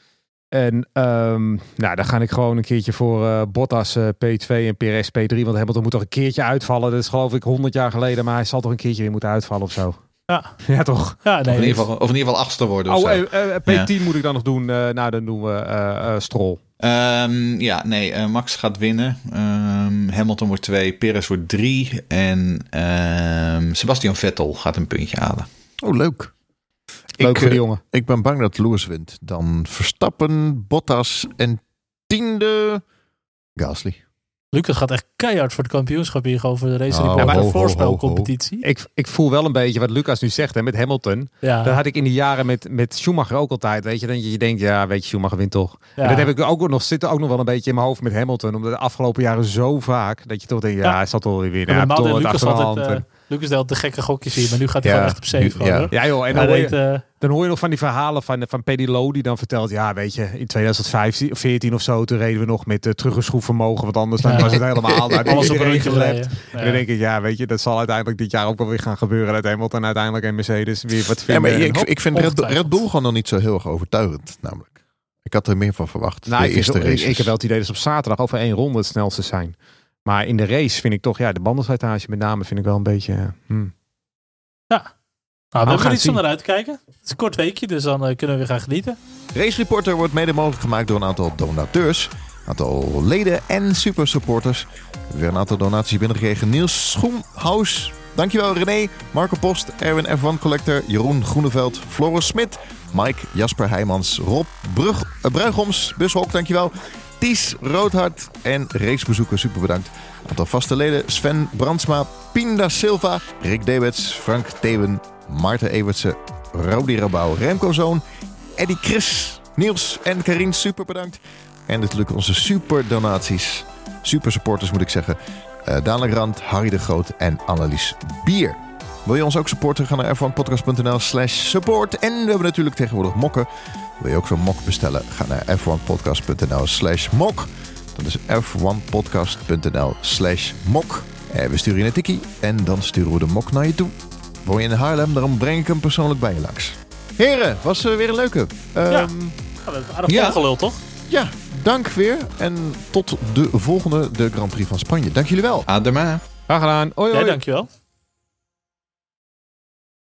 En um, nou, dan ga ik gewoon een keertje voor Bottas P2 en PRS P3. Want Hamilton moet toch een keertje uitvallen. Dat is geloof ik 100 jaar geleden, maar hij zal toch een keertje weer moeten uitvallen of zo. Ja, ja toch? Ja, nee, of, in ieder geval, of in ieder geval achtste worden. Oh, P10 ja. moet ik dan nog doen. nou, dan doen we Stroll. Um, ja, nee, uh, Max gaat winnen. Um, Hamilton wordt 2, Perez wordt 3 en um, Sebastian Vettel gaat een puntje halen. Oh, leuk. Leuk ik, voor de jongen. Ik ben bang dat Lewis wint. Dan Verstappen, Bottas en tiende Gasly. Lucas gaat echt keihard voor het kampioenschap hier over de race oh, ja, de voorspelcompetitie. Ik, ik voel wel een beetje wat Lucas nu zegt hè, met Hamilton. Ja. Dat had ik in de jaren met, met Schumacher ook altijd. Weet je, dat je denkt, ja, weet je, Schumacher wint toch. Ja. En dat heb ik ook nog zitten ook nog wel een beetje in mijn hoofd met Hamilton. Omdat de afgelopen jaren zo vaak dat je toch denkt, ja, hij zal toch weer winnen. Ja, toch Lucas altijd, uh, Lucas deelt de gekke gokjes hier, maar nu gaat hij gewoon echt op safe. Ja. ja joh, en dan hoor, je, dan hoor je nog van die verhalen van, van Paddy Lowe die dan vertelt, ja weet je, in 2015 of 14 of zo, toen reden we nog met uh, teruggeschroefvermogen, want anders dan was het helemaal uit alles op een gelept. En dan denk ik, ja weet je, dat zal uiteindelijk dit jaar ook wel weer gaan gebeuren dat Hamilton uiteindelijk en Mercedes weer wat vinden. Ja, maar ik, ik vind Red, Red Bull gewoon nog niet zo heel erg overtuigend, namelijk. Ik had er meer van verwacht. Nou, ik, ik, ik, heb wel het idee dat ze op zaterdag over één ronde het snelste zijn. Maar in de race vind ik toch, ja, de bandenslijtage met name vind ik wel een beetje... Hmm. Ja, nou, we hebben er iets om naar uit te kijken. Het is een kort weekje, dus dan uh, kunnen we weer gaan genieten. Race Reporter wordt mede mogelijk gemaakt door een aantal donateurs, een aantal leden en super supporters. Weer een aantal donaties binnengekregen. Niels Schoenhaus, dankjewel René, Marco Post, Erwin F1 Collector, Jeroen Groeneveld, Floris Smit, Mike, Jasper Heijmans, Rob Brug, uh, Bruigoms, Bushok, dankjewel. Ties Roodhart en racebezoeker, super bedankt. Aantal vaste leden Sven Brandsma, Pinda Silva, Rick Dewets, Frank Thewen, Maarten Evertsen, Rodi Rabouw, Remco Zoon, Eddie Chris, Niels en Karin, super bedankt. En natuurlijk onze super donaties, super supporters moet ik zeggen. Uh, Daan Rand, Harry de Groot en Annelies Bier. Wil je ons ook supporten? Ga naar f1podcast.nl slash support. En we hebben natuurlijk tegenwoordig mokken. Wil je ook zo'n mok bestellen? Ga naar f1podcast.nl slash mok. Dat is f1podcast.nl slash mok. En we sturen je een tikkie en dan sturen we de mok naar je toe. Woon je in Haarlem, daarom breng ik hem persoonlijk bij je langs. Heren, was uh, weer een leuke. Um, ja, ehm, aardig ja. gelul, toch? Ja, dank weer. En tot de volgende, de Grand Prix van Spanje. Dank jullie wel. Adema. Graag gedaan. Hoi, hoi. Ja, dankjewel.